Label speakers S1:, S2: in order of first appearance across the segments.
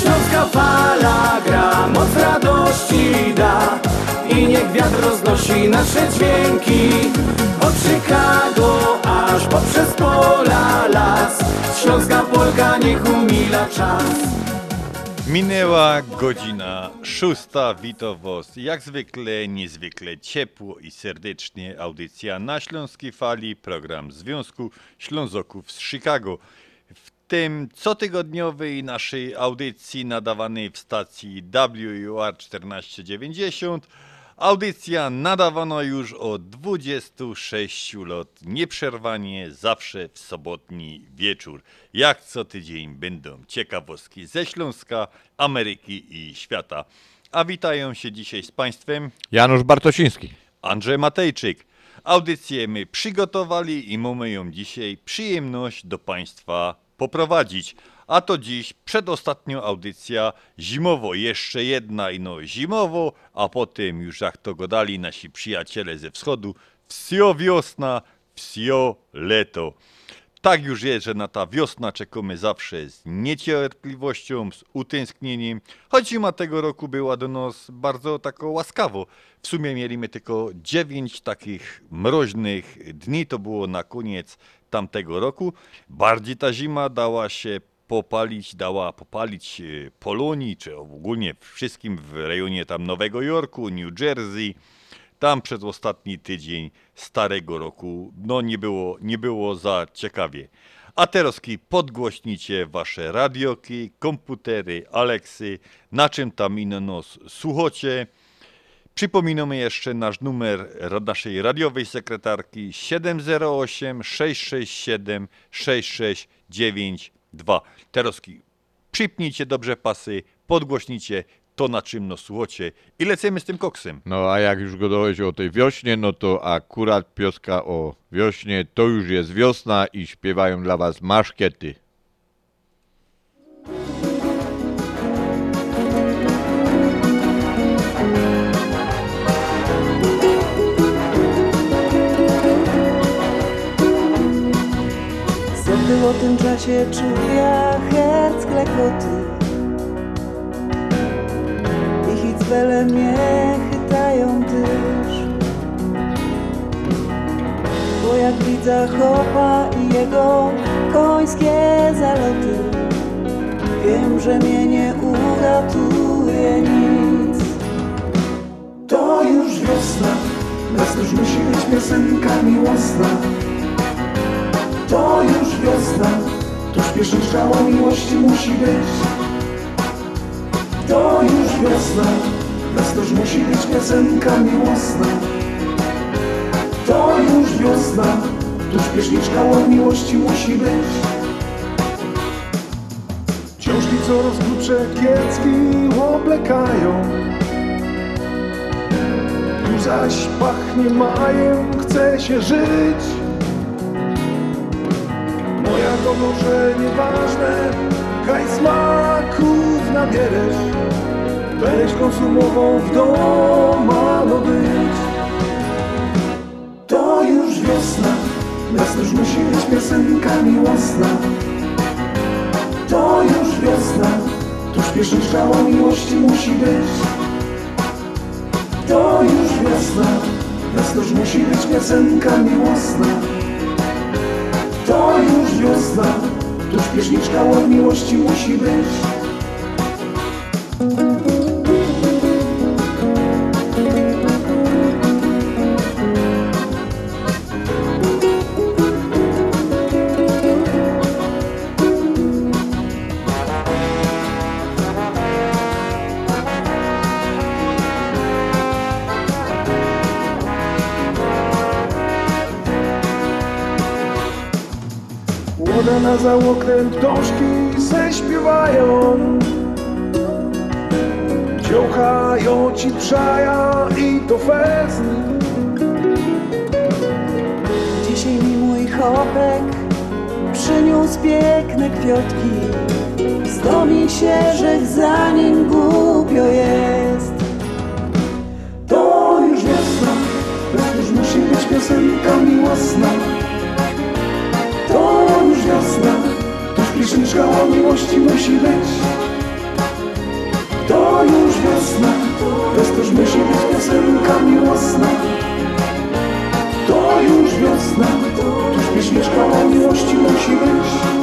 S1: Śląska fala gra, moc radości da I niech wiatr roznosi nasze dźwięki Od Chicago aż poprzez pola las Śląska Polka niech umila czas
S2: Minęła godzina szósta, witam was jak zwykle, niezwykle ciepło i serdecznie. Audycja na Śląskiej Fali, program Związku Ślązoków z Chicago. Tym cotygodniowej naszej audycji nadawanej w stacji WUR 1490 Audycja nadawana już od 26 lat, nieprzerwanie, zawsze w sobotni wieczór. Jak co tydzień będą ciekawostki ze Śląska, Ameryki i świata. A witają się dzisiaj z Państwem
S3: Janusz Bartosiński.
S2: Andrzej Matejczyk. Audycję my przygotowali i mamy ją dzisiaj przyjemność do Państwa poprowadzić. A to dziś przedostatnia audycja zimowo, jeszcze jedna ino zimowo, a potem już jak to godali nasi przyjaciele ze wschodu, wsio wiosna, wsio leto. Tak już jest, że na ta wiosna czekamy zawsze z niecierpliwością, z utęsknieniem, choć zima tego roku była do nas bardzo tako łaskawo. W sumie mieliśmy tylko dziewięć takich mroźnych dni, to było na koniec tamtego roku. Bardziej ta zima dała się popalić, dała popalić e, Polonii, czy ogólnie wszystkim w rejonie tam Nowego Jorku, New Jersey. Tam przez ostatni tydzień starego roku, no nie było, nie było za ciekawie. A teroski podgłośnicie wasze radioki, komputery, Aleksy, na czym tam inno słuchacie. Przypominamy jeszcze nasz numer naszej radiowej sekretarki 708 667 6692. Teroski, przypnijcie dobrze pasy, podgłośnijcie to, na czym nos słuchacie i lecimy z tym koksem.
S3: No a jak już gadałeś o tej wiośnie, no to akurat pioska o wiośnie, to już jest wiosna i śpiewają dla was maszkiety.
S4: W tym czasie czuja herc klekoty. I hicbele mnie chytają też. Bo jak widzę chopa i jego końskie zaloty Wiem, że mnie nie uratuje nic.
S1: To już wiosna, nas już musi być piosenka miłosna. To już wiosna, śpieszny strzała miłości musi być. To już wiosna,
S5: Westoż musi być piosenka miłosna. To już wiosna. Tu śpieszniczka o miłości musi być. Książki coraz krótsze kiecki oblekają. Tu zaś pachnie majem, chce się żyć to może nieważne. Kaj smaków nabierzesz Weź konsumową w doma być. To już wiosna Miasto już musi być piosenka miłosna. To już wiosna Tu śpieszniczka o miłości musi być. To już wiosna Miasto już musi być piosenka miłosna wiosna Tu śpieszniczka o miłości musi być za oknem ptążki se śpiewają Dziołchają ci przaja i to fest.
S4: Dzisiaj mi mój chopek przyniósł piękne kwiatki. Zdomi się, że za nim głupio jest.
S5: To już wiosna, to już musi być piosenka miłosna pieśniczka o miłości musi być. To już wiosna, to już musi być piosenka miłosna. To już wiosna, to już pieśniczka o miłości musi być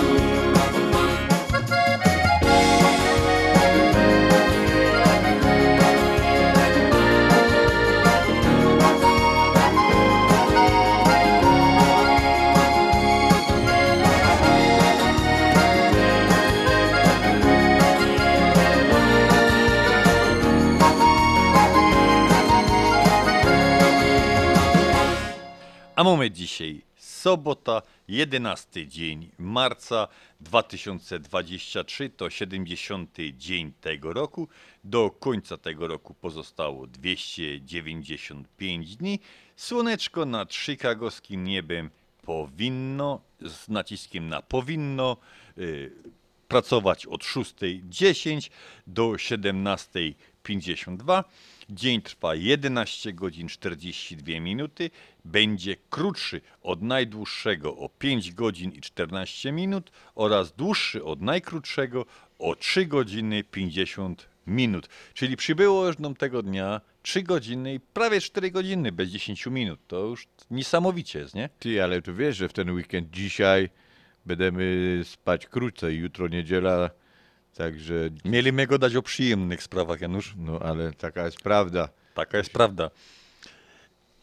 S2: A mamy dzisiaj sobota, 11 dzień marca 2023, to 70 dzień tego roku. Do końca tego roku pozostało 295 dni. Słoneczko nad chicagowskim niebem powinno, z naciskiem na powinno, y, pracować od 6.10 do 17.52. Dzień trwa 11 godzin 42 minuty. Będzie krótszy od najdłuższego o 5 godzin i 14 minut oraz dłuższy od najkrótszego o 3 godziny 50 minut. Czyli przybyło już nam tego dnia 3 godziny i prawie 4 godziny bez 10 minut. To już niesamowicie jest, nie?
S3: Ty, ale tu wiesz, że w ten weekend dzisiaj będziemy spać krócej, jutro niedziela, także,
S2: Mieliśmy go dać o przyjemnych sprawach, Janusz.
S3: no ale taka jest prawda.
S2: Taka jest prawda.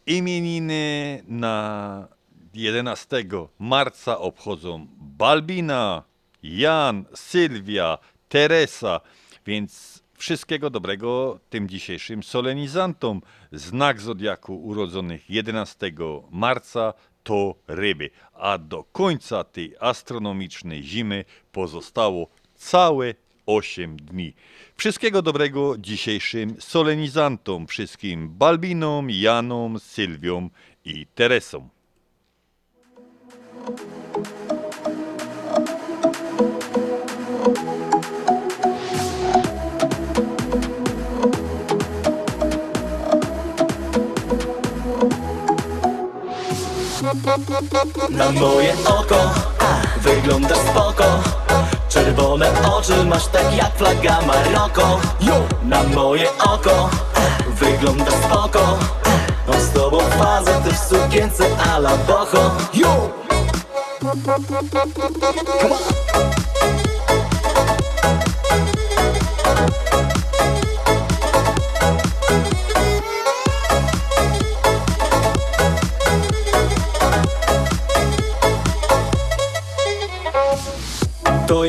S2: Imieniny na 11 marca obchodzą Balbina, Jan, Sylwia, Teresa, więc wszystkiego dobrego tym dzisiejszym solenizantom. Znak zodiaku urodzonych 11 marca to ryby, a do końca tej astronomicznej zimy pozostało całe 8 dni. Wszystkiego dobrego dzisiejszym solenizantom, wszystkim Balbinom, Janom, Sylwiom i Teresom.
S1: Na moje oko wyglądasz spoko Czerwone oczy masz tak jak flaga Maroko. Na moje oko wyglądasz spoko. Mam z tobą fazę, ty w sukience a la boho. Jak drille,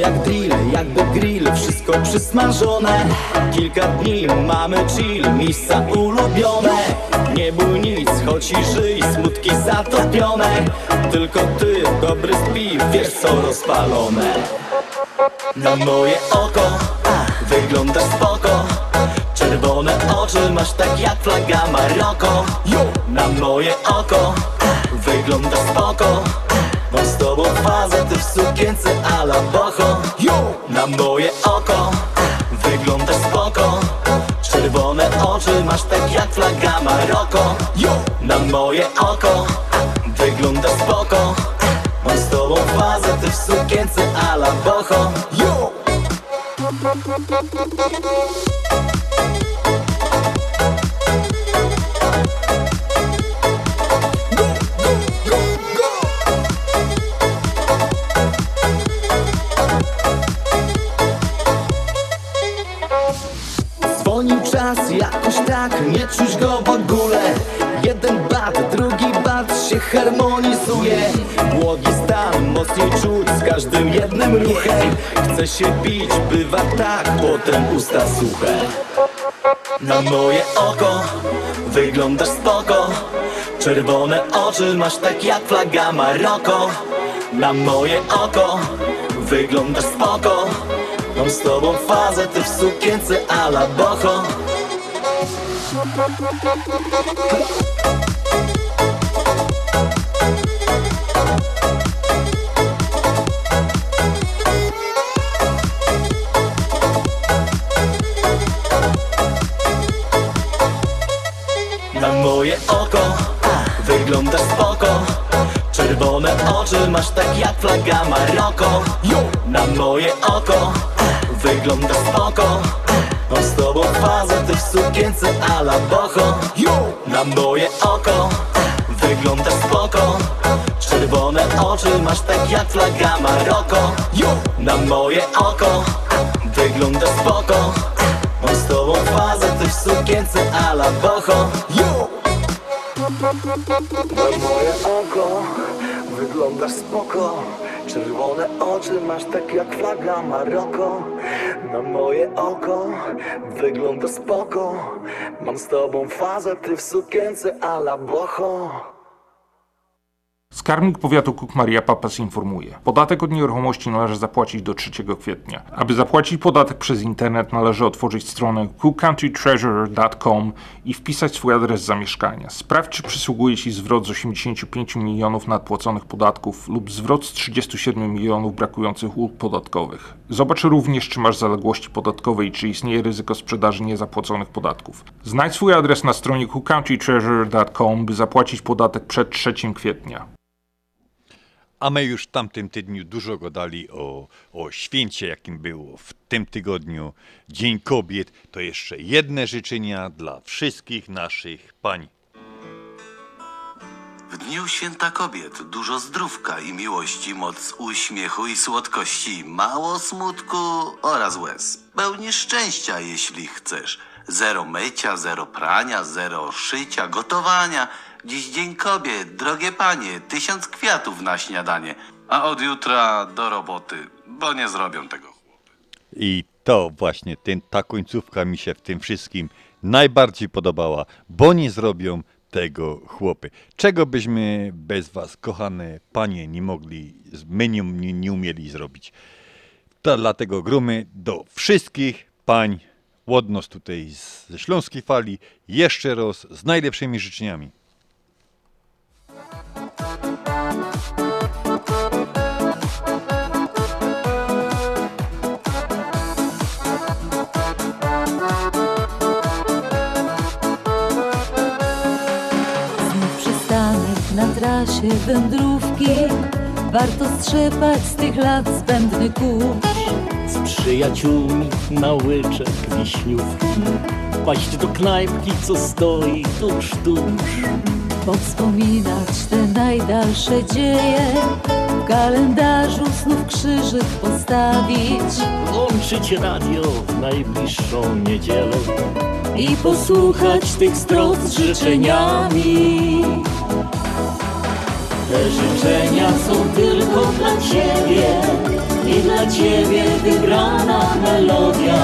S1: jak Ryby, grill, wszystko przysmażone. Kilka dni mamy chill, miejsca ulubione. Nie bój nic, choć i żyj, smutki zatopione. Tylko ty, dobry spiw, wiesz co rozpalone. Na moje oko, wyglądasz spoko. Czerwone oczy masz tak jak flaga Maroko. Na moje oko, wyglądasz spoko Mam z tobą fazę, ty w sukience a la boho. Na moje oko, wyglądasz spoko. Czerwone oczy masz tak jak flaga Maroko. Na moje oko, wyglądasz spoko. Mam z tobą fazę, ty w sukience a la boho tak, nie czuć go w ogóle. Jeden bat, drugi bat się harmonizuje. Błogi stan, mocniej czuć z każdym jednym ruchem. Chce się pić, bywa tak, potem usta suche. Na moje oko wyglądasz spoko. Czerwone oczy masz tak jak flaga Maroko. Na moje oko wyglądasz spoko. Mam z tobą fazę, ty w sukience a la boho Na moje oko wyglądasz spoko. Czerwone oczy masz tak jak flaga Maroko. Na moje oko wyglądasz spoko Mam z tobą fazę, ty w sukience a la boho Na moje oko a, wyglądasz spoko. Czerwone oczy masz tak jak flaga Maroko. Na moje oko a, wyglądasz spoko. Mam z tobą fazę, ty w sukience a la boho
S6: Na moje oko wyglądasz spoko Czerwone oczy masz tak jak flaga Maroko. Na moje oko wyglądasz spoko. Mam z tobą fazę, ty w sukience a la boho
S7: Skarbnik Powiatu Cook Maria Papas informuje. Podatek od nieruchomości należy zapłacić do 3 kwietnia. Aby zapłacić podatek przez internet należy otworzyć stronę cookcountytreasurer.com i wpisać swój adres zamieszkania. Sprawdź czy przysługuje Ci zwrot z 85 milionów nadpłaconych podatków lub zwrot z 37 milionów brakujących ulg podatkowych. Zobacz również czy masz zaległości podatkowe i czy istnieje ryzyko sprzedaży niezapłaconych podatków. Znajdź swój adres na stronie cookcountytreasurer.com by zapłacić podatek przed 3 kwietnia.
S2: A my już w tamtym tygodniu dużo gadali o, o święcie, jakim było w tym tygodniu. Dzień Kobiet. To jeszcze jedne życzenia dla wszystkich naszych pań.
S8: W dniu święta kobiet dużo zdrówka i miłości, moc uśmiechu i słodkości, mało smutku oraz łez. Pełni szczęścia, jeśli chcesz. Zero mycia, zero prania, zero szycia, gotowania. Dziś dzień kobiet, drogie panie, tysiąc kwiatów na śniadanie. A od jutra do roboty, bo nie zrobią tego.
S2: I to właśnie ten, ta końcówka mi się w tym wszystkim najbardziej podobała, bo nie zrobią tego chłopy. Czego byśmy bez was, kochane panie, nie mogli, my nie, nie umieli zrobić. To dlatego grumy do wszystkich pań, łodnos tutaj z, ze Śląskiej Fali, jeszcze raz z najlepszymi życzeniami.
S9: Na trasie wędrówki. Warto strzepać z tych lat zbędny kurz
S10: z przyjaciółmi na łyczek wiśniówki. Paść do knajpki, co stoi tuż, tuż
S9: Powspominać te najdalsze dzieje. W kalendarzu znów krzyżyk postawić.
S10: Włączyć radio w najbliższą niedzielę.
S9: I posłuchać tych strof z życzeniami.
S10: Te życzenia są tylko dla Ciebie
S11: i dla ciebie wybrana melodia.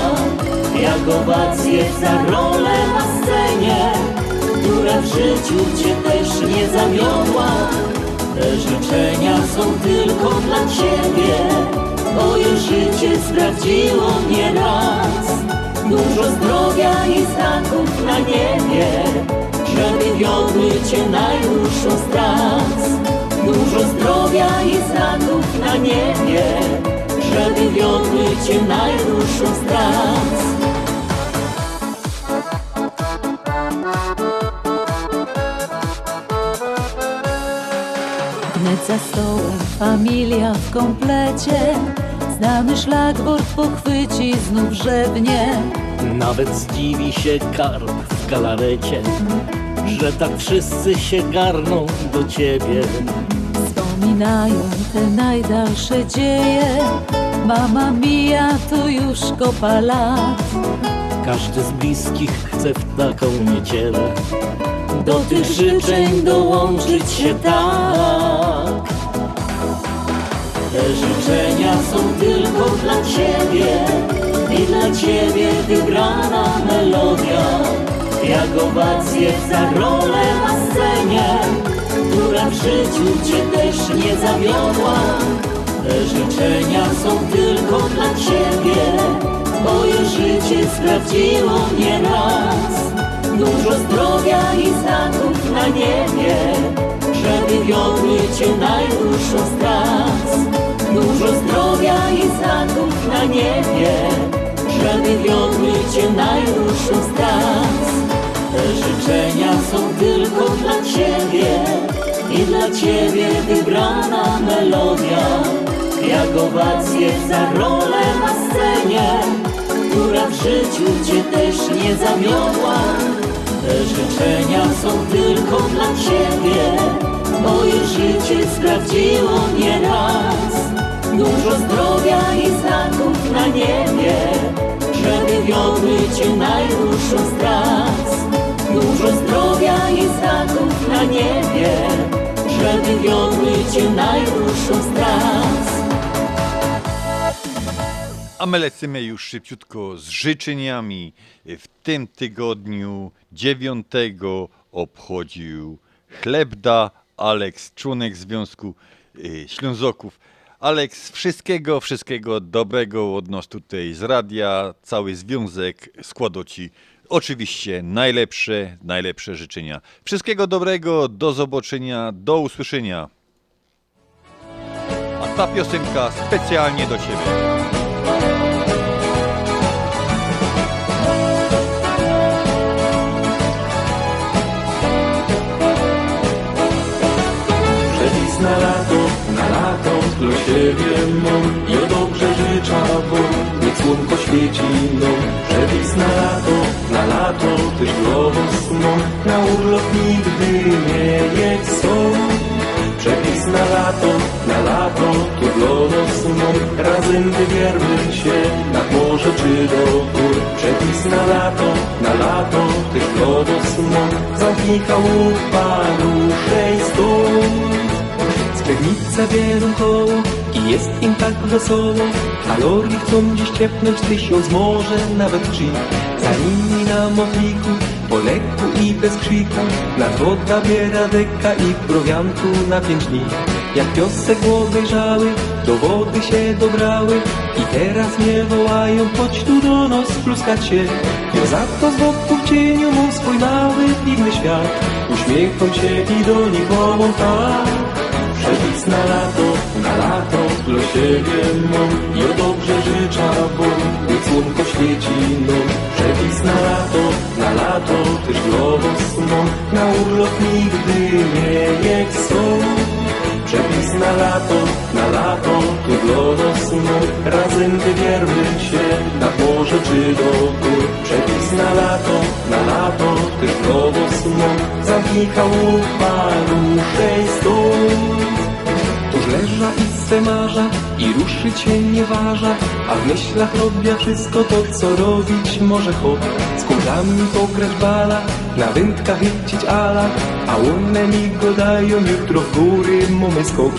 S11: Jak owację za rolę na scenie Która w życiu cię też nie zawiodła Te życzenia są tylko dla ciebie Moje życie sprawdziło mnie raz. Dużo zdrowia i znaków na niebie Żeby wiodły cię najdłuższą z trans Dużo zdrowia i znaków na niebie Żeby wiodły cię najdłuższą z
S12: za stołem. Familia w komplecie. Znany szlagwort pochwyci znów żebnie
S11: Nawet zdziwi się karp w galarecie Że tak wszyscy się garną do ciebie.
S12: Wspominają te najdalsze dzieje. Mama mija to już kopa lat.
S11: Każdy z bliskich chce w taką niedzielę. Do tych życzeń dołączyć się tak Te życzenia są tylko dla ciebie I dla ciebie wybrana melodia. Jak owacje za rolę na scenie Która w życiu cię też nie zawiodła. Te życzenia są tylko dla ciebie Moje życie sprawdziło mnie raz. Dużo zdrowia i znaków na niebie Żeby wiodły cię najdłuższą z trans Dużo zdrowia i znaków na niebie Żeby wiodły cię z trans Te życzenia są tylko dla ciebie I dla ciebie wybrana melodia Jak owacje za rolę na scenie która w życiu cię też nie zawiodła. Te życzenia są tylko dla ciebie, moje życie sprawdziło mnie raz. Dużo zdrowia i znaków na niebie, żeby wiodły cię z trans. Dużo zdrowia i znaków na niebie, żeby wiodły cię z trans.
S2: A my lecimy już szybciutko z życzeniami. W tym tygodniu dziewiątego obchodził Chlebda Aleks, członek Związku y, Ślązoków. Aleks, wszystkiego, wszystkiego dobrego od nas tutaj z radia. Cały związek składa Ci oczywiście najlepsze, najlepsze życzenia. Wszystkiego dobrego, do zobaczenia, do usłyszenia. A ta piosenka specjalnie do Ciebie.
S13: Przepis na dla siebie mam Ja dobrze życzę, bo niech słonko świeci no. Przepis na lato, na lato też was mam Na urlop nigdy nie jedź są Przepis na lato, na lato to dla nas mam Razem wybiermy się nad morze czy do gór. Przepis na lato, na lato też was mam Zamknij chałupa, ruszej stąd Sklednice bierą koło i jest im tak wesoło Kalorii chcą dziś ciepnąć tysiąc, może nawet trzy. Za nimi na mochniku, po lekku i bez krzyku Nadwoda biera deka i prowiantu na pięć dni. Jak piosek obejrzały, do wody się dobrały I teraz mnie wołają, chodź tu do nas pluskać się. Ja za to z boku w cieniu mu swój mały, piwny świat. Uśmiecham się i do nich wołam Przepis na lato, na lato dla siebie mam Ja dobrze życzę, bo niech słonko świeci no. Przepis na lato, na lato też was mam Na urlop nigdy nie jedź są Przepis na lato, na lato tu nas mam Razem wybiermy się nad morze czy do gór. Przepis na lato, na lato też was mam ruszej stąd Tuż leża i se marza i ruszyć się nie waża A w myślach robię wszystko to, co robić może chłop Z kumplami pograć bala, na wędkach chycić ala A one mi go dają jutro w góry mamy skok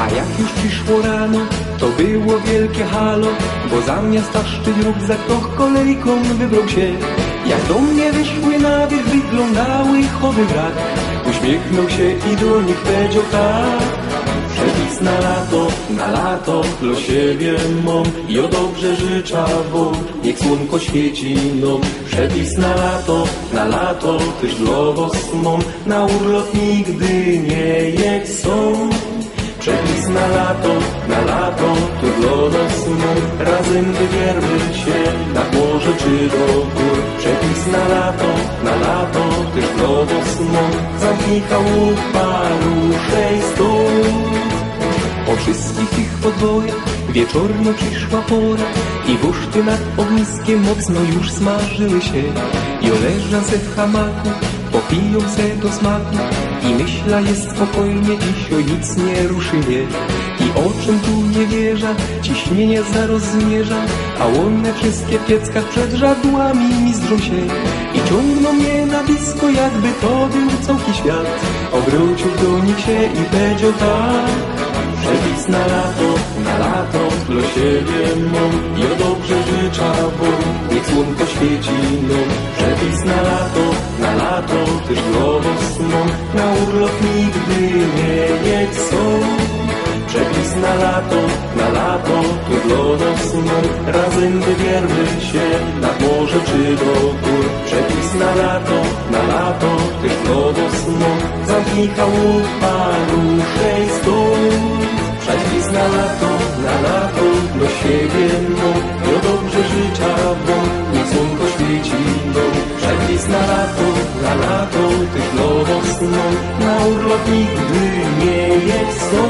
S13: A jak już przyszło rano, to było wielkie halo, bo zamiast taszczyć rukzak, to kolejką wybrał się. Jak do mnie wyszły na wierzch, wyglądały chowy brak. Uśmiechnął się i do nich powiedział tak. Przepis na lato, na lato dla siebie mam i o dobrze życzę wam, niech słonko świeci nam. Przepis na lato, na lato też was mam, na urlop nigdy nie jedź są. Przepis na lato, na lato, to dla nas mam, razem wybiermy się na morze czy do gór. Przepis na lato, na lato, też was mam, zamknij chałupa, ruszej stąd. Wszystkich tych podwojach wieczorno przyszła pora i wuszty nad ogniskiem mocno już smażyły się. I oleża se w hamaku, popiją se do smaku i myśla jest spokojnie, dzisiaj nic nie ruszy mnie. I oczom tu nie wierza, ciśnienie zaraz zmierza, a one wszystkie w pieckach przed żadłami mizdrzą się. I ciągną mnie na blisko, jakby to był całki świat. Obrócił do nich się i powiedział tak. Przepis na lato, na lato dla siebie mam Ja dobrze życzę wam, niech słonko świeci nam Przepis na lato, na lato też was mam Na urlop nigdy nie jedź są Przepis na lato, na lato to dla nas mam Razem wybiermy się na morze czy do gór. Przepis na lato, na lato też was mam Zamknij lato, na lato do siebie no Ja dobrze życzę wam, niech słonko świeci no Przepis na lato, na lato tych lowos no Na urlop nigdy nie jedź są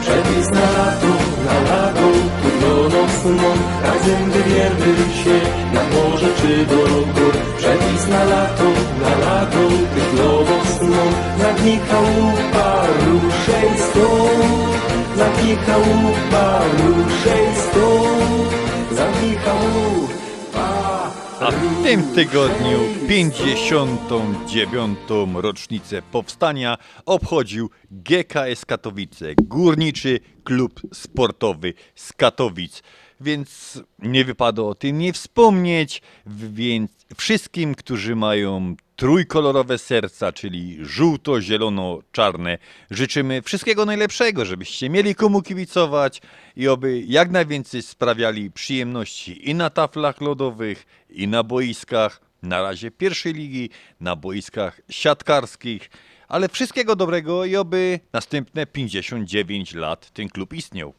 S13: Przepis na lato, na lato tu do nas no Razem wybiermy się na morze czy do gór. Przepis na lato, na lato tych lowos no Zamknij chałupa, ruszej stąd Stąd Zamknij chałupa
S2: A w tym tygodniu 59. rocznicę powstania obchodził GKS Katowice, Górniczy Klub Sportowy z Katowic. Więc nie wypada o tym nie wspomnieć, więc wszystkim, którzy mają trójkolorowe serca, czyli żółto-zielono-czarne, życzymy wszystkiego najlepszego, żebyście mieli komu kibicować i oby jak najwięcej sprawiali przyjemności i na taflach lodowych, i na boiskach, na razie pierwszej ligi, na boiskach siatkarskich, ale wszystkiego dobrego i oby następne 59 lat ten klub istniał.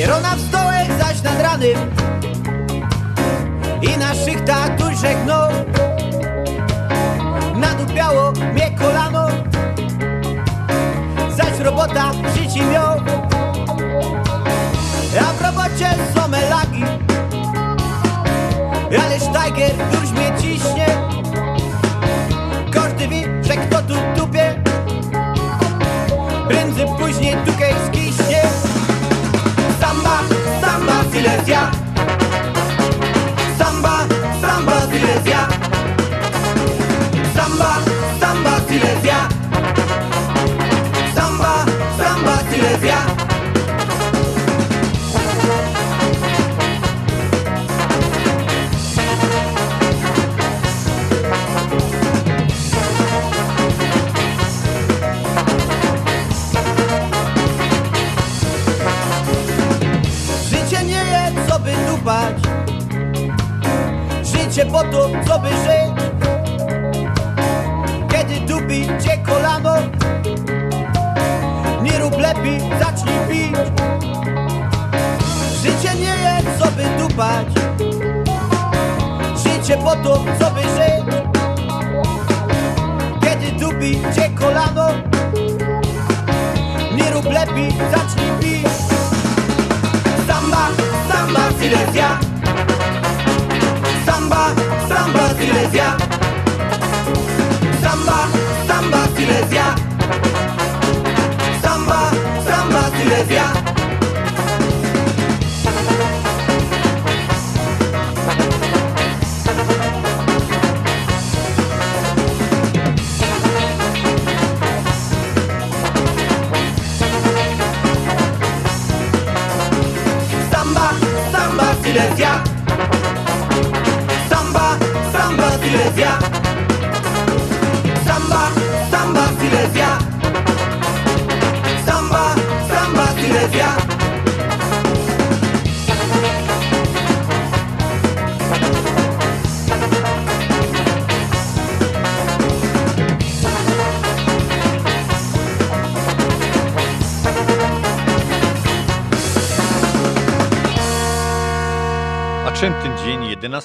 S14: Pierona w stołek zaś nad ranym i na szychtach tuż żegnął. Nadupiało mnie kolano, zaś robota życi miał. Ja w robocie są lagi Ależ Tiger już Silesia. Samba, samba, Silesia. Samba, samba, Silesia. Samba, samba, Silesia Życie po to, co by żyć Kiedy dupi cię kolano Nie rób lepiej, zacznij pić. Życie nie jest co by dupać. Życie po to, co by żyć Kiedy dupi cię kolano wlepi, zacznij pić. Samba, samba, Silesia Silesia Samba, samba, Silesia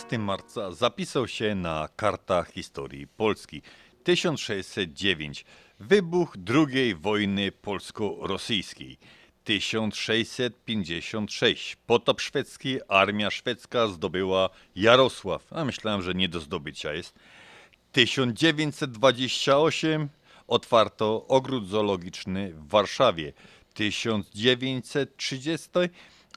S2: 15 marca zapisał się na kartach historii Polski. 1609 wybuch II wojny polsko-rosyjskiej. 1656 potop szwedzki, armia szwedzka zdobyła Jarosław. A myślałem, że nie do zdobycia jest. 1928 otwarto ogród zoologiczny w Warszawie. 1930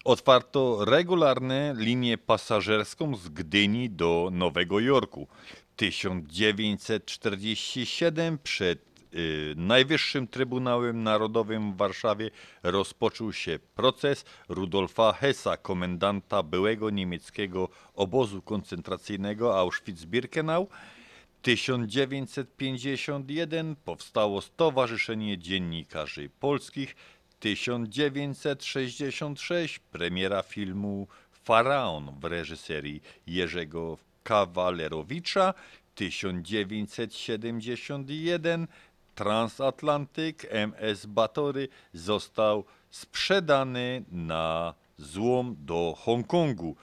S2: otwarto regularne linię pasażerską z Gdyni do Nowego Jorku. 1947 przed y, Najwyższym Trybunałem Narodowym w Warszawie rozpoczął się proces Rudolfa Hessa, komendanta byłego niemieckiego obozu koncentracyjnego Auschwitz-Birkenau. 1951 powstało Stowarzyszenie Dziennikarzy Polskich. 1966 premiera filmu Faraon w reżyserii Jerzego Kawalerowicza. 1971 transatlantyk MS Batory został sprzedany na złom do Hongkongu.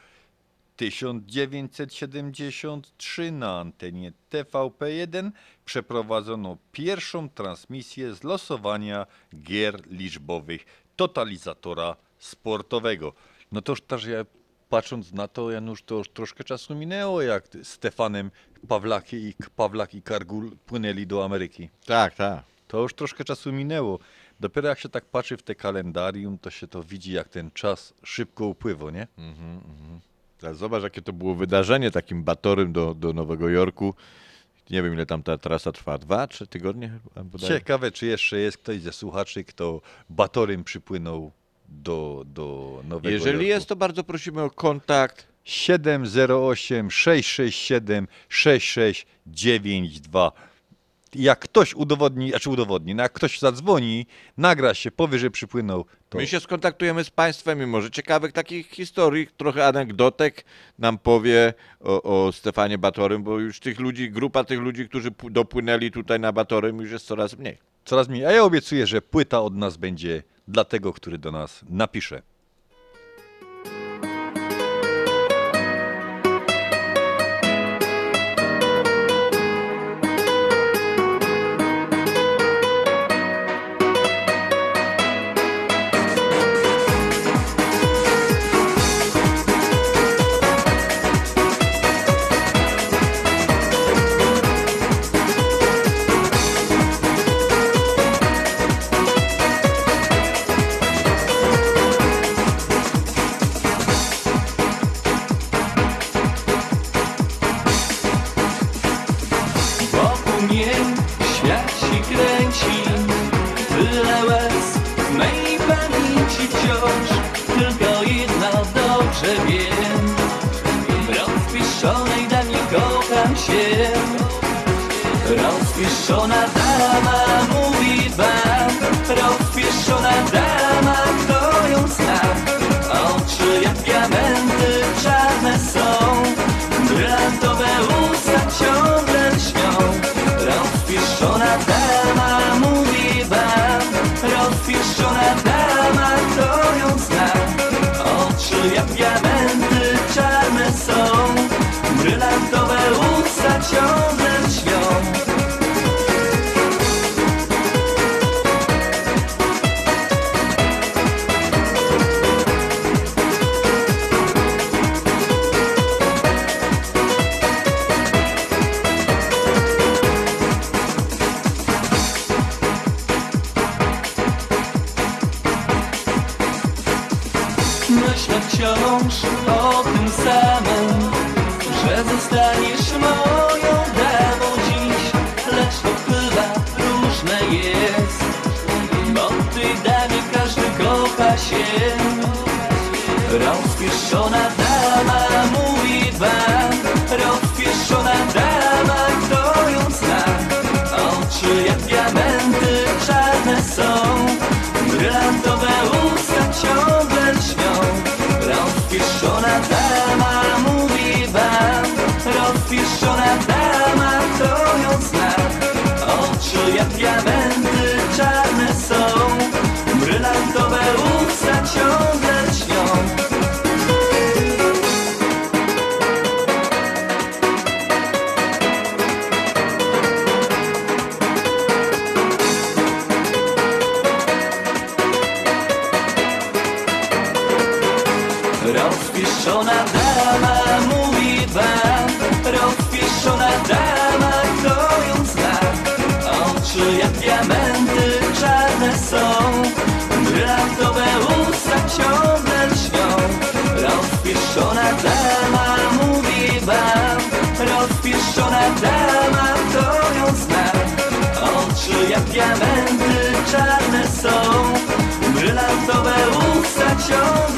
S2: 1973 na antenie TVP1 przeprowadzono pierwszą transmisję z losowania gier liczbowych totalizatora sportowego. No to już też ja patrząc na to, Janusz, to już troszkę czasu minęło, jak Stefanem Pawlaki i Pawlak i Kargul płynęli do Ameryki.
S3: Tak, tak.
S2: To już troszkę czasu minęło. Dopiero jak się tak patrzy w te kalendarium, to się to widzi, jak ten czas szybko upływa, nie?
S3: Mhm, Teraz zobacz, jakie to było wydarzenie takim batorym do, do Nowego Jorku. Nie wiem, ile tam ta trasa trwa. Dwa, trzy tygodnie? bodaj?
S2: Ciekawe, czy jeszcze jest ktoś ze słuchaczy, kto batorym przypłynął do, do Nowego
S3: Jeżeli
S2: Jorku.
S3: jest, to bardzo prosimy o kontakt.
S2: 708 667 6692. Jak ktoś udowodni, znaczy udowodni, no jak ktoś zadzwoni, nagra się, powie, że przypłynął, to
S3: My się skontaktujemy z Państwem i może ciekawych takich historii, trochę anegdotek nam powie o, o Stefanie Batorym, bo już tych ludzi, grupa tych ludzi, którzy dopłynęli tutaj na Batorym już jest coraz mniej.
S2: coraz mniej. A ja obiecuję, że płyta od nas będzie dla tego, który do nas napisze.
S1: Rozpieszczona dama mówi wam. Rozpieszczona dama, kto ją zna Oczy jak diamenty czarne są. Brylantowe usta ciągle lśnią Rozpieszczona dama jak diamenty czarne są. Brylantowe usta ciągle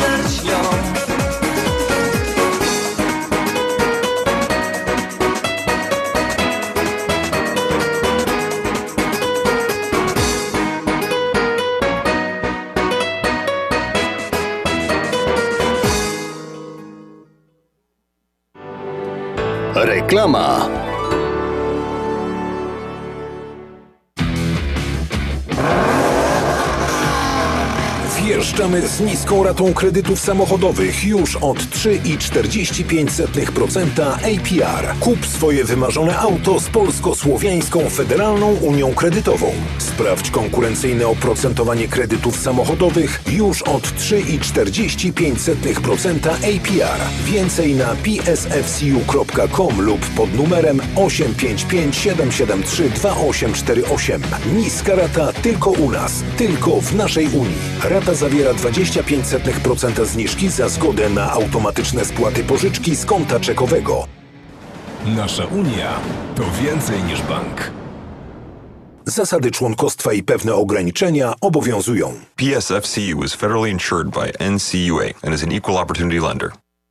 S15: Z niską ratą kredytów samochodowych już od 3,45% APR. Kup swoje wymarzone auto z Polsko-Słowiańską Federalną Unią Kredytową. Sprawdź konkurencyjne oprocentowanie kredytów samochodowych już od 3,45% APR. Więcej na psfcu.com lub pod numerem 855 773 2848. Niska rata tylko u nas, tylko w naszej Unii. Rata zawiera 25% zniżki za zgodę na automatyczne spłaty pożyczki z konta czekowego.
S16: Nasza Unia to więcej niż bank.
S15: Zasady członkostwa i pewne ograniczenia obowiązują.
S17: PSFCU is federally insured by NCUA and is an equal opportunity lender.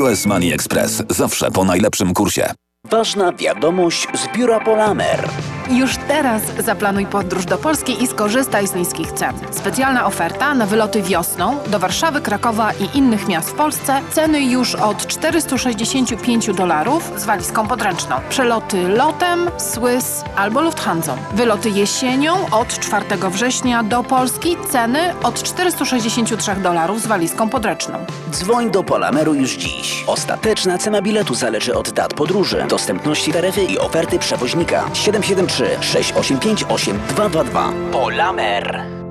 S18: US Money Express zawsze po najlepszym kursie.
S19: Ważna wiadomość z biura Polamer.
S20: Już teraz zaplanuj podróż do Polski i skorzystaj z niskich cen. Specjalna oferta na wyloty wiosną do Warszawy, Krakowa i innych miast w Polsce. Ceny już od 465 dolarów z walizką podręczną. Przeloty lotem, Swiss albo Lufthansa. Wyloty jesienią od 4 września do Polski. Ceny od 463 dolarów z walizką podręczną.
S19: Dzwoń do Polameru już dziś. Ostateczna cena biletu zależy od dat podróży, dostępności taryfy i oferty przewoźnika. 773 685 8222. Polamer.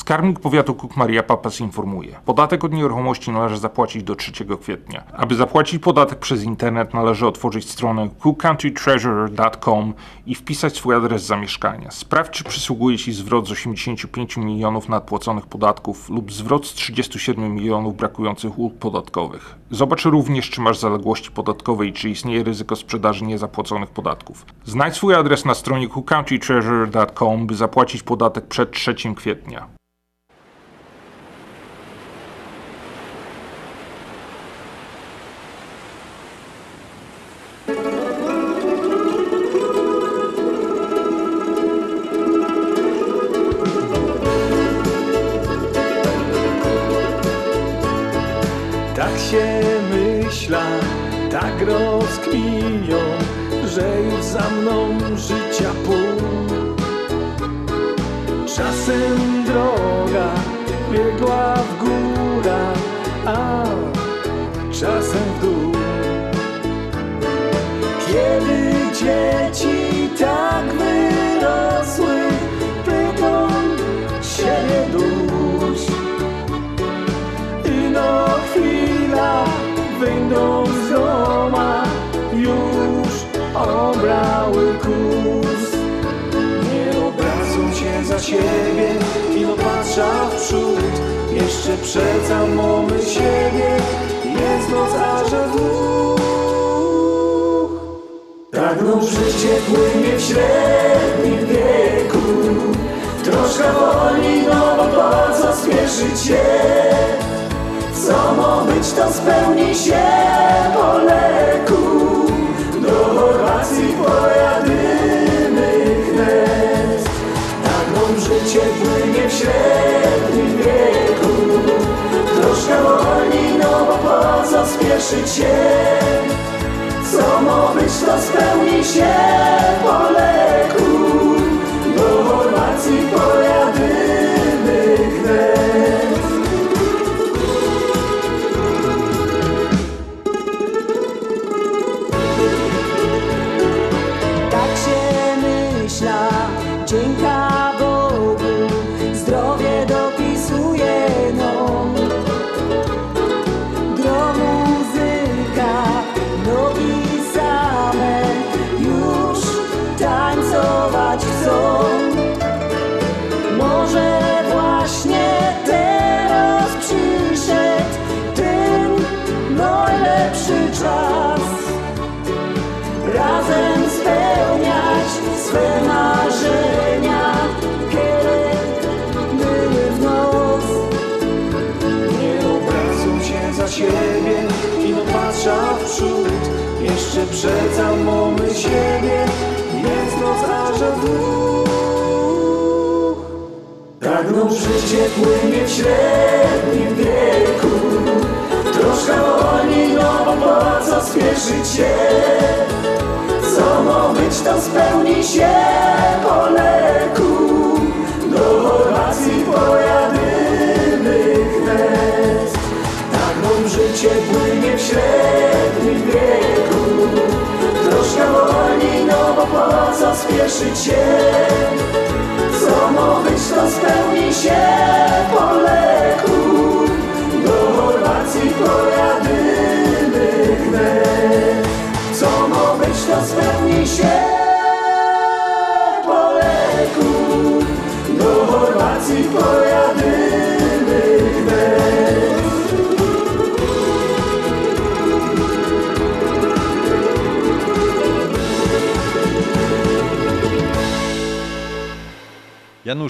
S7: Skarbnik powiatu Cook Maria Papas informuje. Podatek od nieruchomości należy zapłacić do 3 kwietnia. Aby zapłacić podatek przez internet należy otworzyć stronę cookcountrytreasurer.com i wpisać swój adres zamieszkania. Sprawdź czy przysługuje Ci zwrot z 85 milionów nadpłaconych podatków lub zwrot z 37 milionów brakujących ulg podatkowych. Zobacz również czy masz zaległości podatkowe i czy istnieje ryzyko sprzedaży niezapłaconych podatków. Znajdź swój adres na stronie cookcountrytreasurer.com by zapłacić podatek przed 3 kwietnia.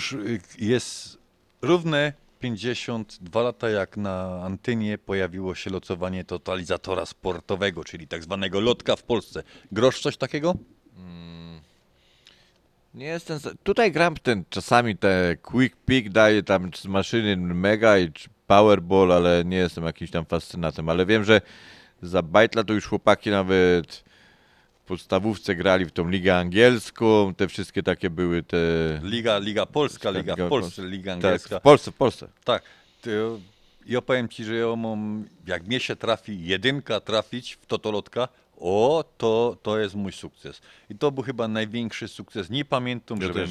S2: Janusz, y, jest równe 52 lata jak na antenie pojawiło się locowanie totalizatora sportowego, czyli tak zwanego lotka w Polsce. Grosz coś takiego?
S3: Nie jestem. Tutaj gram ten czasami te quick pick daje tam z maszyny mega i powerball, ale nie jestem jakimś tam fascynatem. Ale wiem, że za bajtla to już chłopaki nawet podstawówce grali w tą ligę angielską, te wszystkie takie były te.
S2: Liga, Liga Polska, Liga w Polsce, Liga Angielska.
S3: Tak, w Polsce, w Polsce.
S2: Tak. Ja powiem ci, że ja mam, jak mnie się trafi jedynka trafić w totolotka, o, to, to jest mój sukces. I to był chyba największy sukces. Nie pamiętam,
S3: Ja
S2: żebym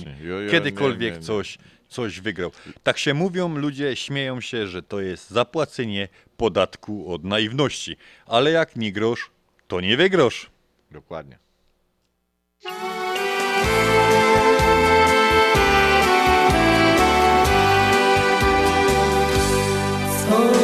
S2: kiedykolwiek
S3: nie, nie, nie.
S2: Coś, coś wygrał. Tak się mówią, ludzie śmieją się, że to jest zapłacenie podatku od naiwności. Ale jak nie grosz, to nie wygrosz.
S3: Dokładnie.
S9: Swoje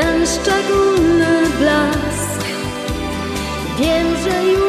S9: ten szczególny blask. Wiem, że już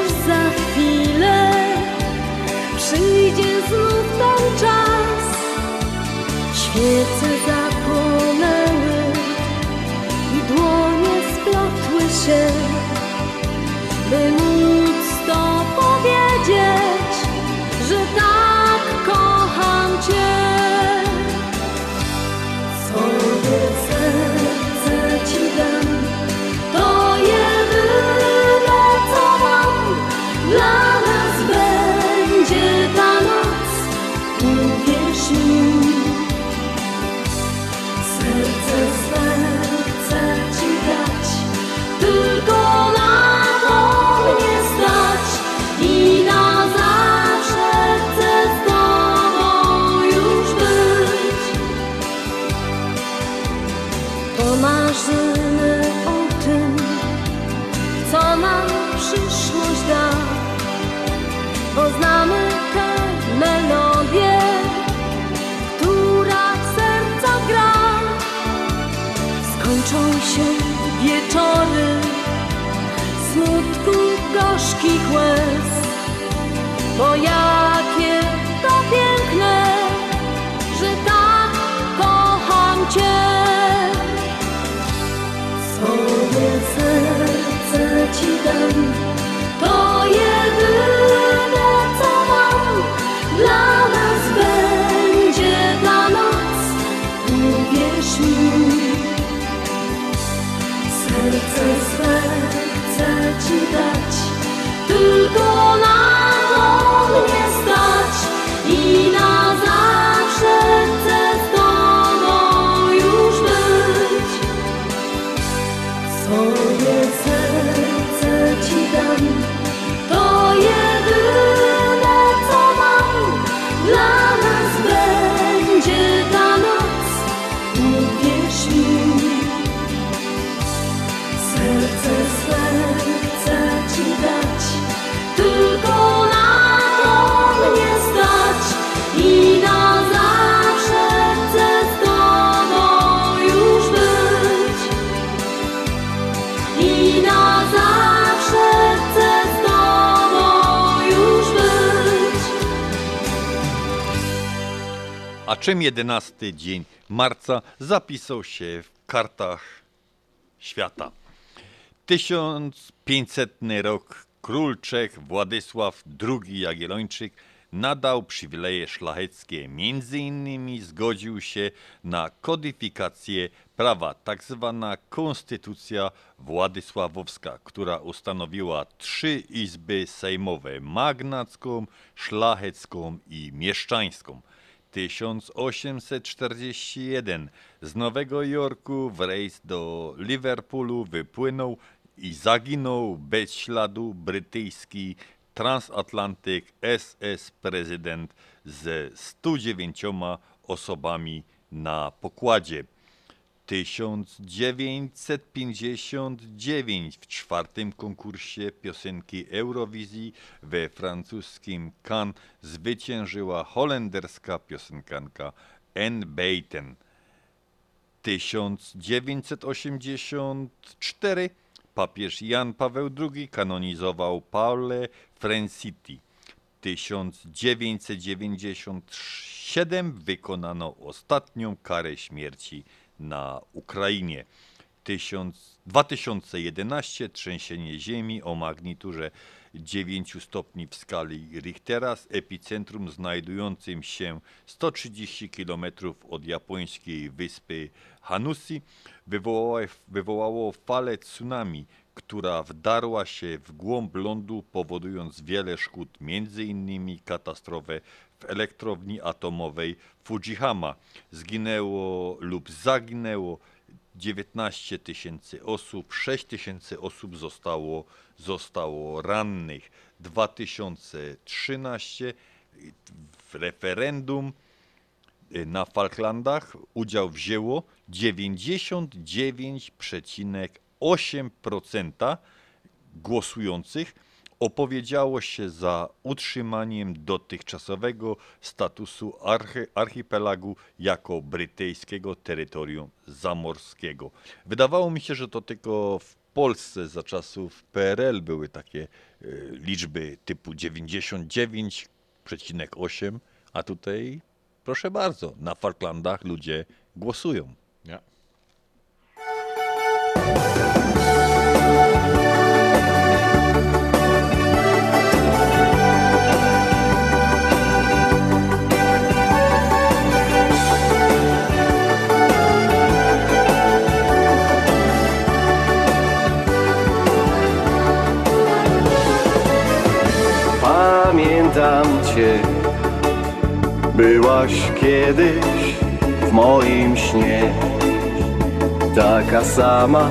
S9: łez,
S21: bo
S2: ja czym 11 dzień marca zapisał się w kartach świata? 1500 rok król Czech Władysław II Jagiellończyk nadał przywileje szlacheckie. Między innymi zgodził się na kodyfikację prawa, tak zwana konstytucja władysławowska, która ustanowiła trzy izby sejmowe: magnacką, szlachecką i mieszczańską. 1841 z Nowego Jorku w rejs do Liverpoolu wypłynął i zaginął bez śladu brytyjski transatlantyk SS prezydent ze 109 osobami na pokładzie. 1959 w czwartym konkursie piosenki Eurowizji we francuskim Cannes zwyciężyła holenderska piosenkanka Anne Beyten. 1984 papież Jan Paweł II kanonizował Paulę Franciti. 1997 wykonano ostatnią karę śmierci na Ukrainie. 1000 2011 trzęsienie ziemi o magniturze 9 stopni w skali Richtera z epicentrum znajdującym się 130 km od japońskiej wyspy Hanusi wywołało, falę tsunami, która wdarła się w głąb lądu, powodując wiele szkód, m.in. katastrofę w elektrowni atomowej Fujihama. Zginęło lub zaginęło 19 tysięcy osób, 6 tysięcy osób zostało, zostało rannych. 2013 w referendum y, na Falklandach udział wzięło 99,8% głosujących opowiedziało się za utrzymaniem dotychczasowego statusu archi- archipelagu jako brytyjskiego terytorium zamorskiego. Wydawało mi się, że to tylko w Polsce za czasów PRL były takie e, liczby typu 99,8, a tutaj proszę bardzo, na Falklandach ludzie głosują.
S3: Ja.
S22: Byłaś kiedyś w moim śnie, taka sama,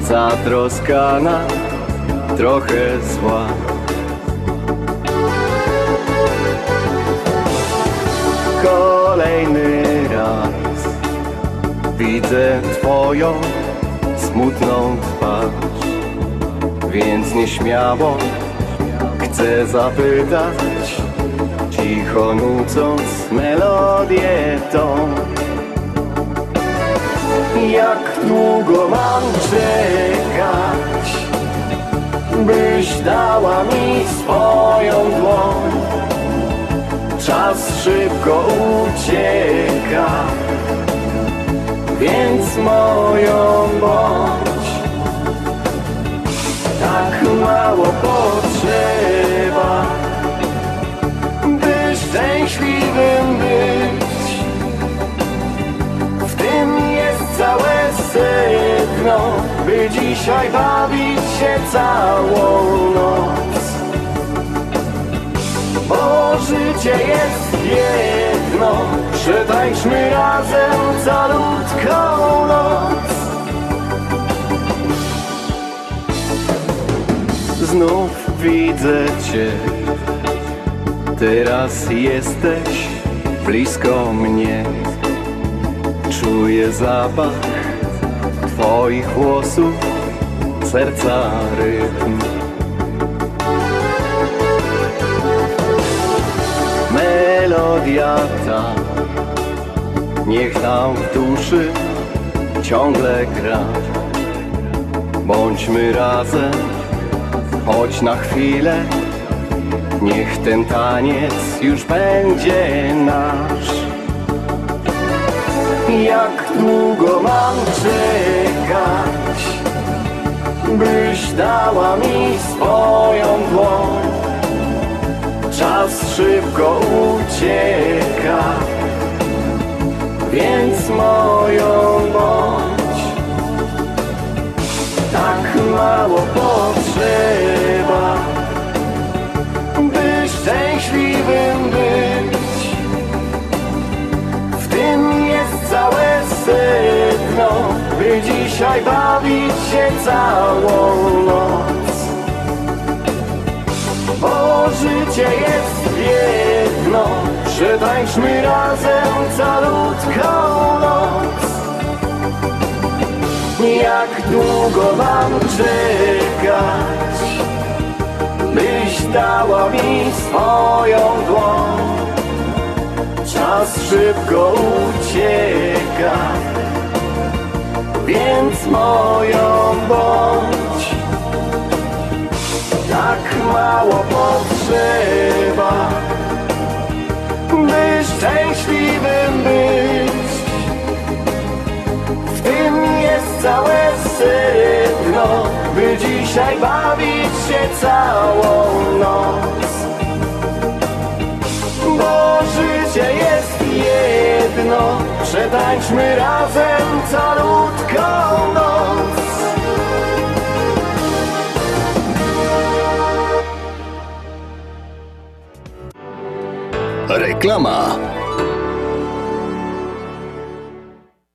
S22: zatroskana, trochę zła. Kolejny raz widzę Twoją smutną twarz, więc nieśmiało chcę zapytać, cicho nucąc melodię tą. Jak długo mam czekać, byś dała mi swoją dłoń? Czas szybko ucieka Więc moją bądź Tak mało potrzeba szczęśliwym być. W tym jest całe sedno By dzisiaj bawić się całą noc. Bo życie jest jedno Przetańczmy razem calutką noc. Znów widzę Cię Teraz jesteś blisko mnie. Czuję zapach Twoich włosów Serca rytm. Melodia ta Niech tam w duszy ciągle gra. Bądźmy razem Choć na chwilę Niech ten taniec już będzie nasz. Jak długo mam czekać Byś dała mi swoją dłoń? Czas szybko ucieka Więc moją bądź Tak mało potrzeba Dzisiaj bawić się całą noc. Bo życie jest jedno Przetańczmy razem calutką noc. Jak długo mam czekać? Byś dała mi swoją dłoń. Czas szybko ucieka Więc moją bądź. Tak mało potrzeba By szczęśliwym być. W tym jest całe sedno By dzisiaj bawić się całą noc. Bo życie jest jedno Przetańczmy razem calutką noc
S23: Reklama.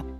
S24: 있어요.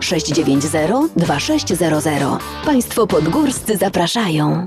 S25: 690 2600. Państwo podgórscy zapraszają.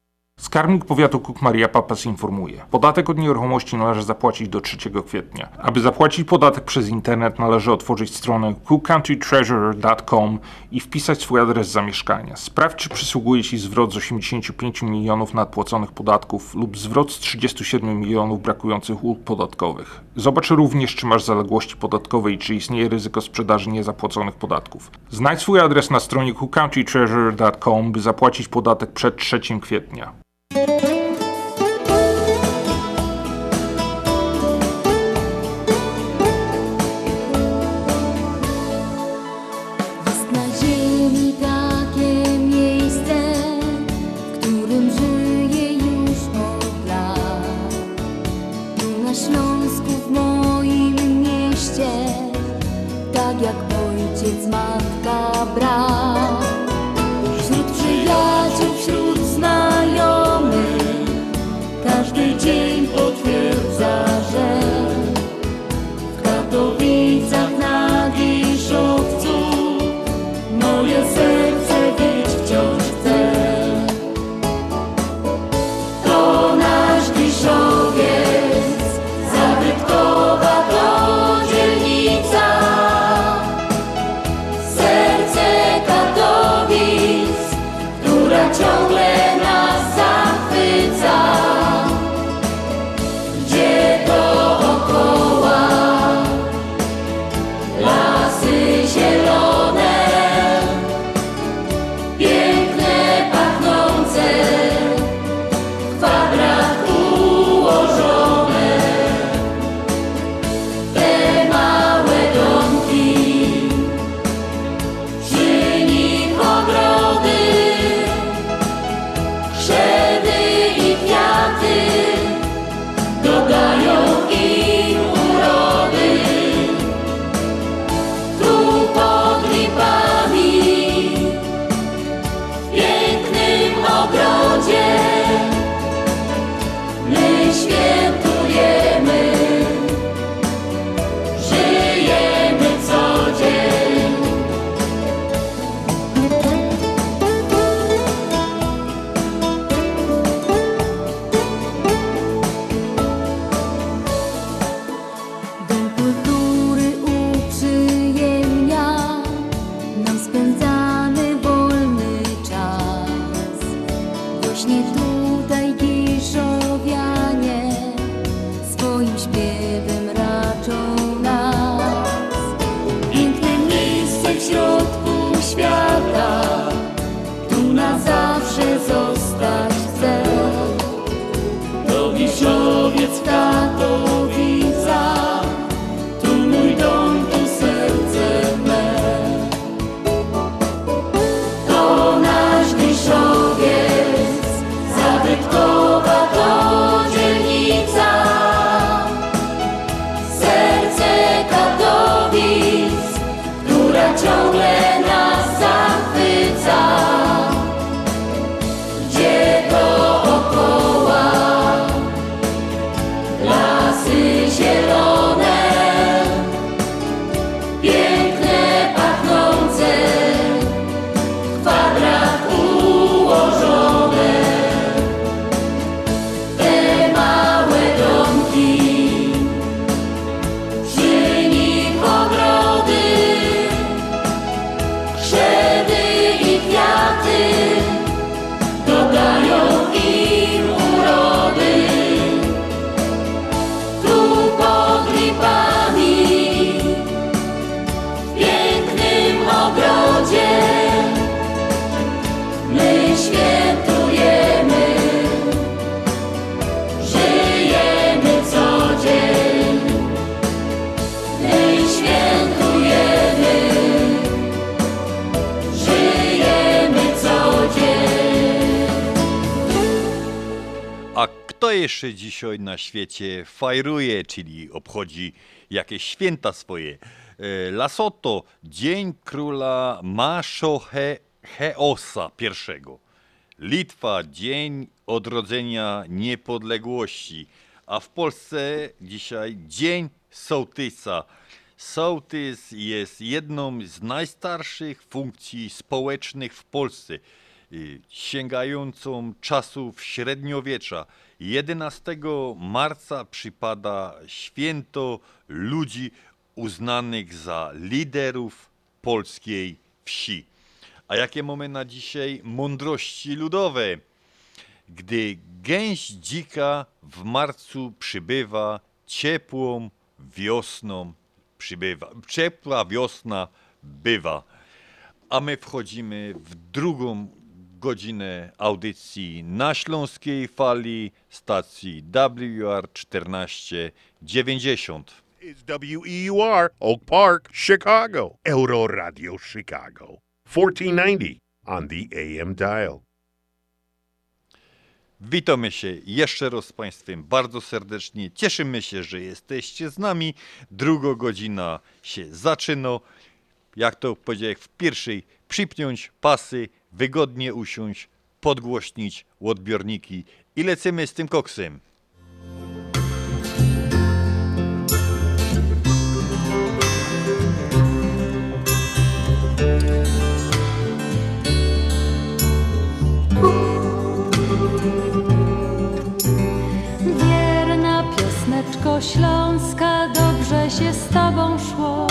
S7: Skarbnik Powiatu Cook Maria Papas informuje. Podatek od nieruchomości należy zapłacić do 3 kwietnia. Aby zapłacić podatek przez internet należy otworzyć stronę cookcountytreasurer.com i wpisać swój adres zamieszkania. Sprawdź czy przysługuje Ci zwrot z 85 milionów nadpłaconych podatków lub zwrot z 37 milionów brakujących ulg podatkowych. Zobacz również czy masz zaległości podatkowe i czy istnieje ryzyko sprzedaży niezapłaconych podatków. Znajdź swój adres na stronie cookcountytreasurer.com by zapłacić podatek przed 3 kwietnia.
S2: Jeszcze dzisiaj na świecie fajruje, czyli obchodzi jakieś święta swoje? E, Lasoto, Dzień Króla Maszocheosa I. Litwa, Dzień Odrodzenia Niepodległości. A w Polsce dzisiaj Dzień Sołtysa. Sołtys jest jedną z najstarszych funkcji społecznych w Polsce, y, sięgającą czasów średniowiecza. 11 marca przypada święto ludzi uznanych za liderów polskiej wsi. A jakie mamy na dzisiaj mądrości ludowe? Gdy gęś dzika w marcu przybywa, ciepłą wiosną przybywa. Ciepła wiosna bywa. A my wchodzimy w drugą godzinę audycji na śląskiej fali stacji WR 1490.
S26: It's WEUR, Oak Park, Chicago. Euro Radio Chicago. 1490 on the AM dial.
S2: Witamy się jeszcze raz z Państwem bardzo serdecznie. Cieszymy się, że jesteście z nami. Druga godzina się zaczyna. Jak to powiedziałem w pierwszej, przypiąć pasy, wygodnie usiąść, podgłośnić odbiorniki i lecimy z tym koksem.
S9: Wierna piosneczko śląska, dobrze się z tobą szło.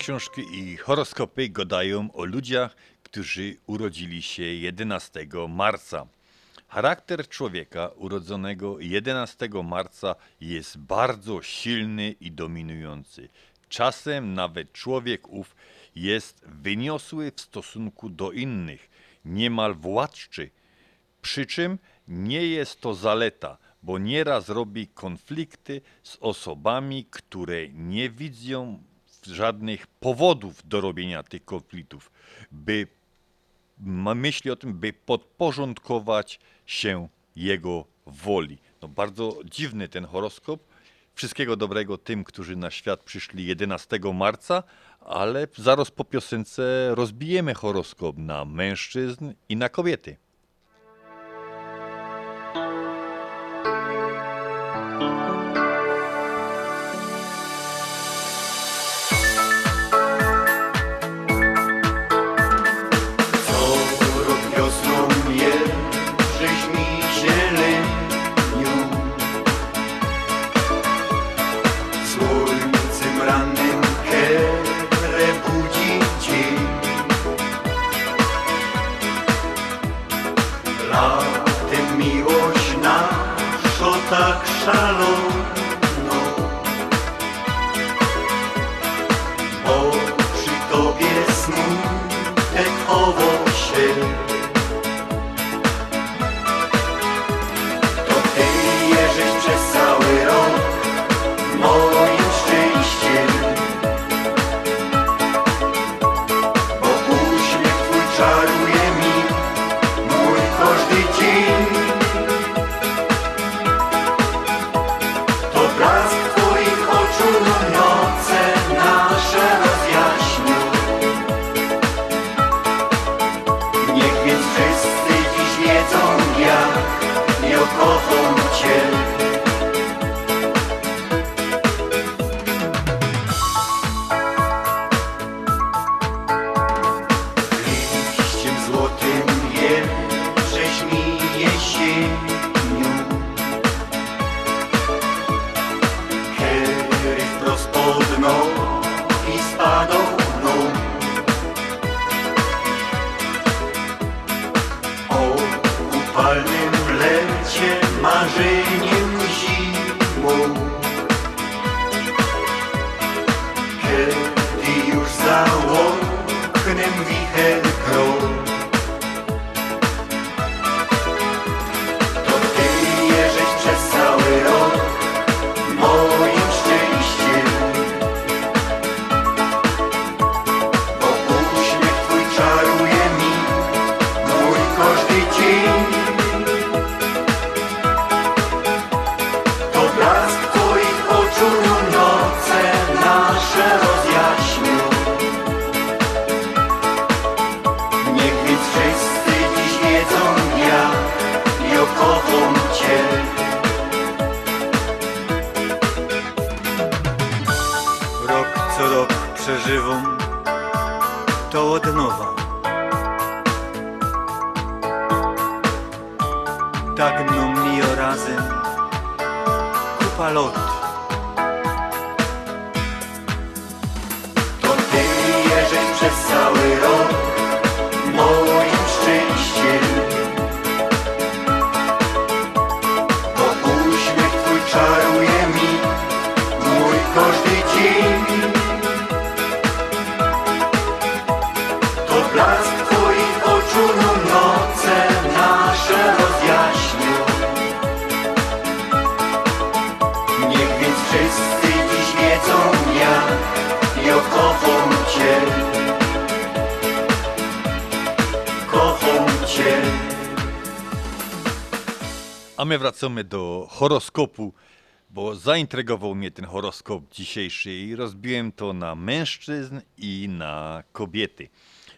S2: książki i horoskopy gadają o ludziach, którzy urodzili się 11 marca. Charakter człowieka urodzonego 11 marca jest bardzo silny i dominujący. Czasem nawet człowiek ów jest wyniosły w stosunku do innych, niemal władczy. Przy czym nie jest to zaleta, bo nieraz robi konflikty z osobami, które nie widzą żadnych powodów do robienia tych konfliktów, by myśli o tym, by podporządkować się jego woli. No bardzo dziwny ten horoskop. Wszystkiego dobrego tym, którzy na świat przyszli 11 marca, ale zaraz po piosence rozbijemy horoskop na mężczyzn i na kobiety. Wracamy do horoskopu, bo zaintrygował mnie ten horoskop dzisiejszy i rozbiłem to na mężczyzn i na kobiety.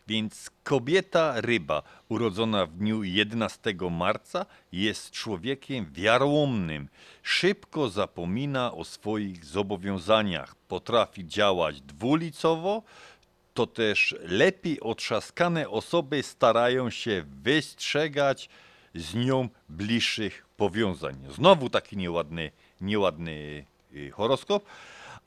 S2: Więc kobieta ryba, urodzona w dniu 11 marca, jest człowiekiem wiarołomnym. Szybko zapomina o swoich zobowiązaniach, potrafi działać dwulicowo, to też lepiej otrzaskane osoby starają się wystrzegać z nią bliższych powiązań. Znowu taki nieładny, nieładny y, horoskop.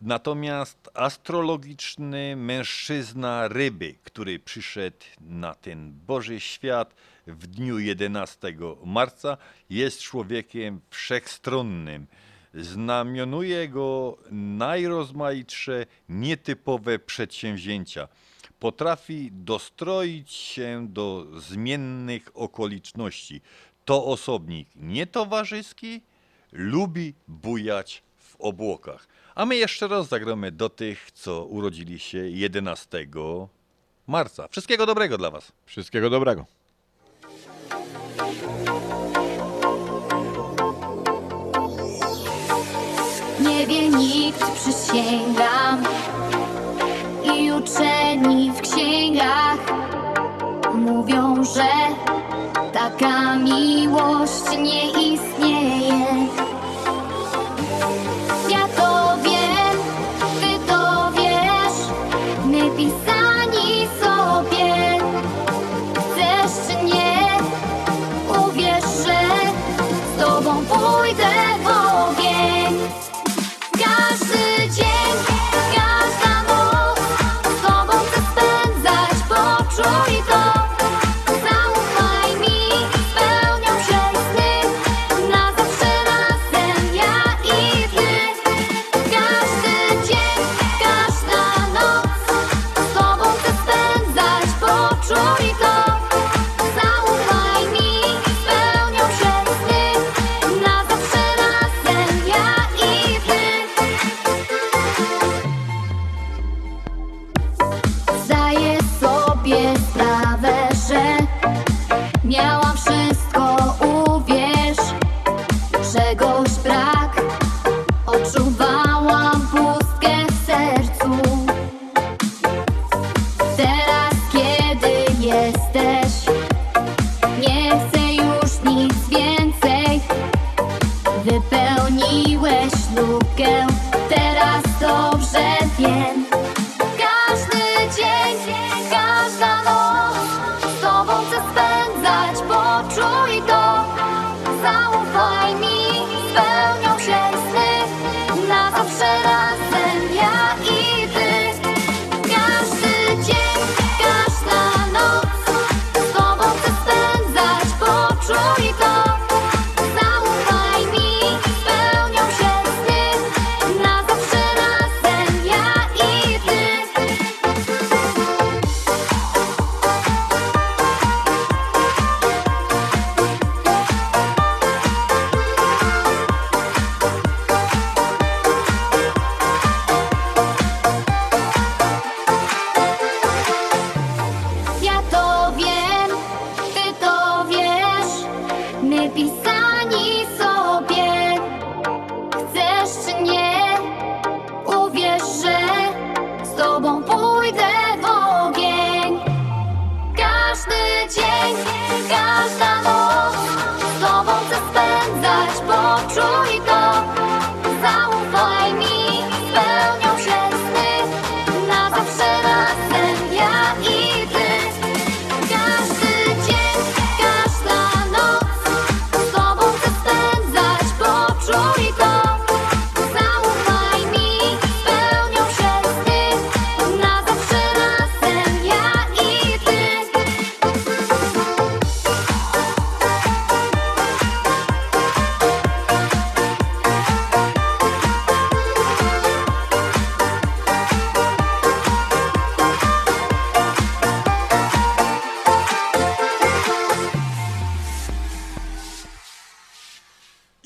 S2: Natomiast astrologiczny mężczyzna ryby, który przyszedł na ten Boży świat w dniu 11 marca, jest człowiekiem wszechstronnym. Znamionuje go najrozmaitsze, nietypowe przedsięwzięcia. Potrafi dostroić się do zmiennych okoliczności. To osobnik nietowarzyski, lubi bujać w obłokach. A my jeszcze raz zagramy do tych, co urodzili się 11 marca. Wszystkiego dobrego dla Was.
S3: Wszystkiego dobrego.
S21: Nie wie nikt, przysięgam miłość nie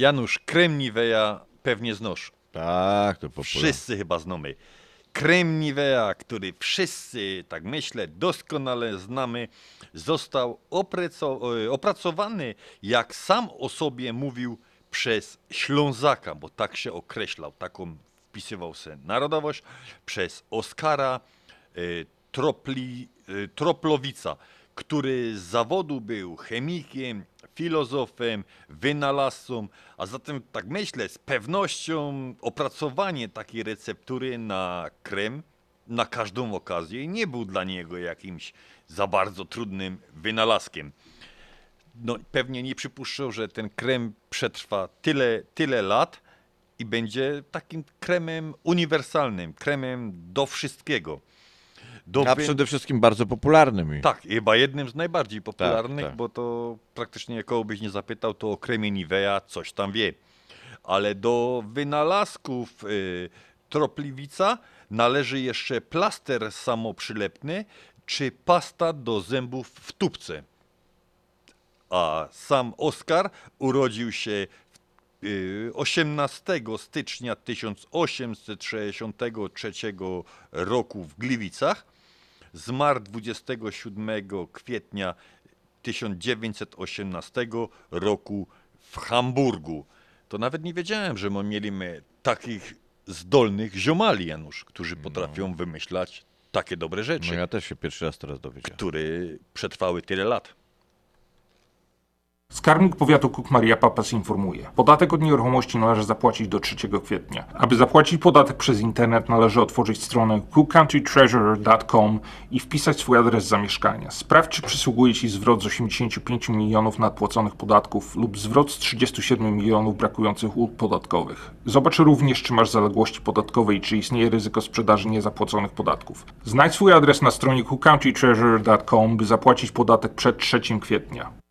S2: Janusz, krem Nivea pewnie znosz.
S3: Tak, to popularne.
S2: Wszyscy chyba znamy. Krem Nivea, który wszyscy, tak myślę, doskonale znamy, został e, opracowany, jak sam o sobie mówił, przez Ślązaka, bo tak się określał, taką wpisywał sobie narodowość, przez Oskara y, Tropli, y, Troplowica, który z zawodu był chemikiem, filozofem, wynalazcą, a zatem tak myślę, z pewnością opracowanie takiej receptury na krem na każdą okazję nie był dla niego jakimś za bardzo trudnym wynalazkiem. No, pewnie nie przypuszczał, że ten krem przetrwa tyle, tyle lat i będzie takim kremem uniwersalnym, kremem do wszystkiego. Do
S3: A przede wszystkim bardzo popularnym.
S2: tak, chyba jednym z najbardziej popularnych,
S3: tak.
S2: bo to praktycznie kogo byś nie zapytał, to o kremie Nivea coś tam wie. Ale do wynalazków y, Tropliwica należy jeszcze plaster samoprzylepny czy pasta do zębów w tubce. A sam Oskar urodził się y, 18 stycznia 1863 roku w Gliwicach. Zmarł 27 kwietnia 1918 roku w Hamburgu. To nawet nie wiedziałem, że my mieliśmy takich zdolnych ziomali, Janusz, którzy potrafią wymyślać takie dobre rzeczy.
S3: No ja też się pierwszy raz teraz dowiedziałem.
S2: Które przetrwały tyle lat.
S4: Skarbnik powiatu Cook Maria Papas informuje. Podatek od nieruchomości należy zapłacić do 3 kwietnia. Aby zapłacić podatek przez internet należy otworzyć stronę cookcountytreasurer.com i wpisać swój adres zamieszkania. Sprawdź czy przysługuje Ci zwrot z 85 milionów nadpłaconych podatków lub zwrot z 37 milionów brakujących ulg podatkowych. Zobacz również czy masz zaległości podatkowe i czy istnieje ryzyko sprzedaży niezapłaconych podatków. Znajdź swój adres na stronie cookcountytreasurer.com by zapłacić podatek przed 3 kwietnia.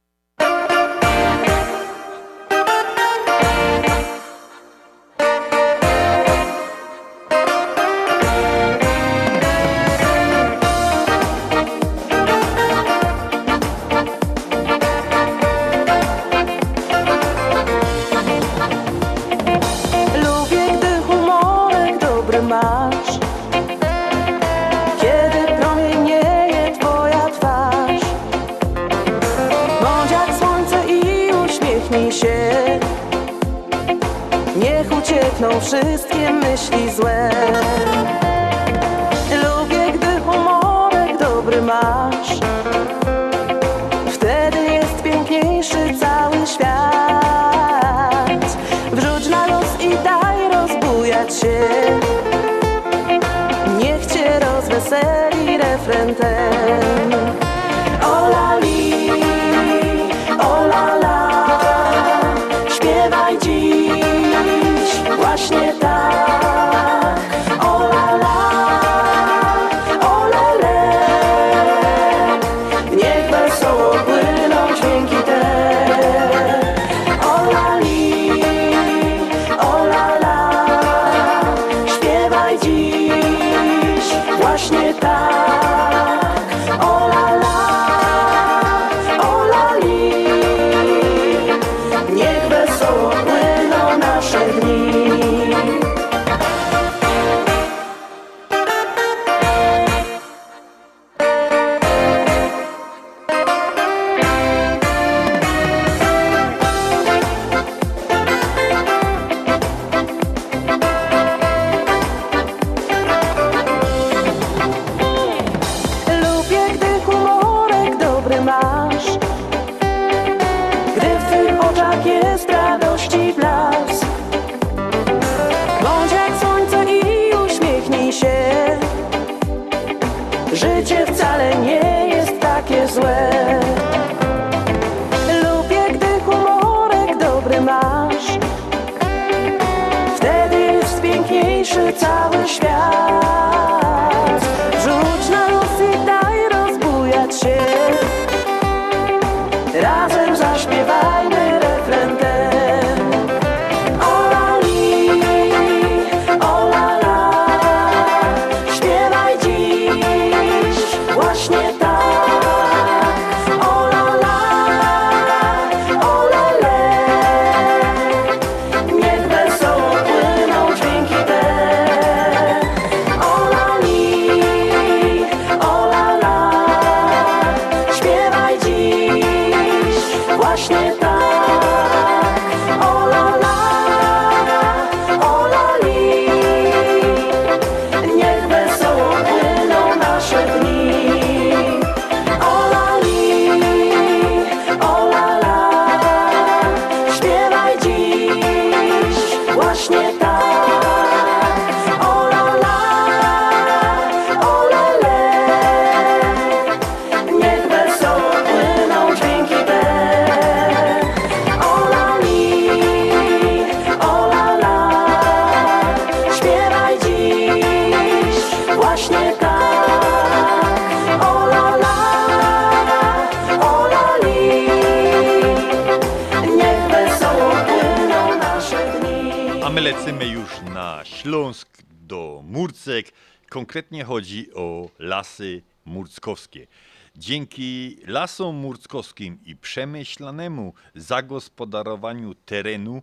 S2: Lasy murckowskie. Dzięki lasom murckowskim i przemyślanemu zagospodarowaniu terenu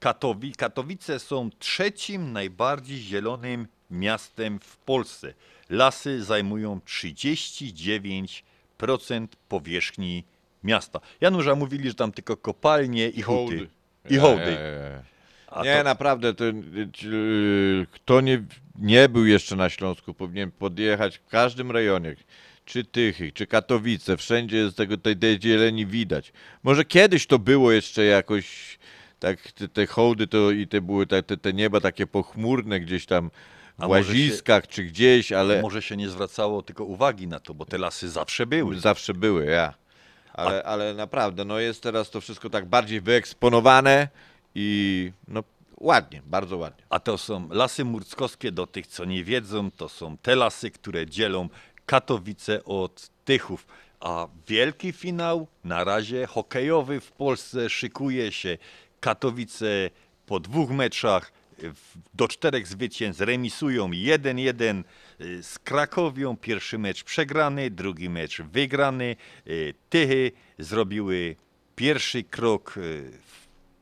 S2: Katowi, Katowice są trzecim najbardziej zielonym miastem w Polsce. Lasy zajmują 39% powierzchni miasta. Janusza mówili, że tam tylko kopalnie i huty. I hołdy.
S3: Nie.
S2: A to-
S3: naprawdę, to, y, y, kto nie, nie był jeszcze na Śląsku, powinien podjechać w każdym rejonie. Czy Tychy, czy Katowice, wszędzie jest tego, tej, tej zieleni widać. Może kiedyś to było jeszcze jakoś, tak te, te hołdy to i te były te, te, te nieba takie pochmurne gdzieś tam w
S2: A może się-
S3: łaziskach czy gdzieś, ale...
S2: Może się nie zwracało tylko uwagi na to, bo te lasy zawsze były.
S3: Zawsze były, ja. Ale, ale naprawdę, no jest teraz to wszystko tak bardziej wyeksponowane i no ładnie, bardzo ładnie.
S2: A to są lasy murckowskie, do tych co nie wiedzą, to są te lasy, które dzielą Katowice od Tychów. A wielki finał na razie hokejowy w Polsce szykuje się. Katowice po dwóch meczach do czterech zwycięstw remisują 1-1 y, z Krakowią. Pierwszy mecz przegrany, drugi mecz wygrany. Y, Tychy zrobiły pierwszy krok y,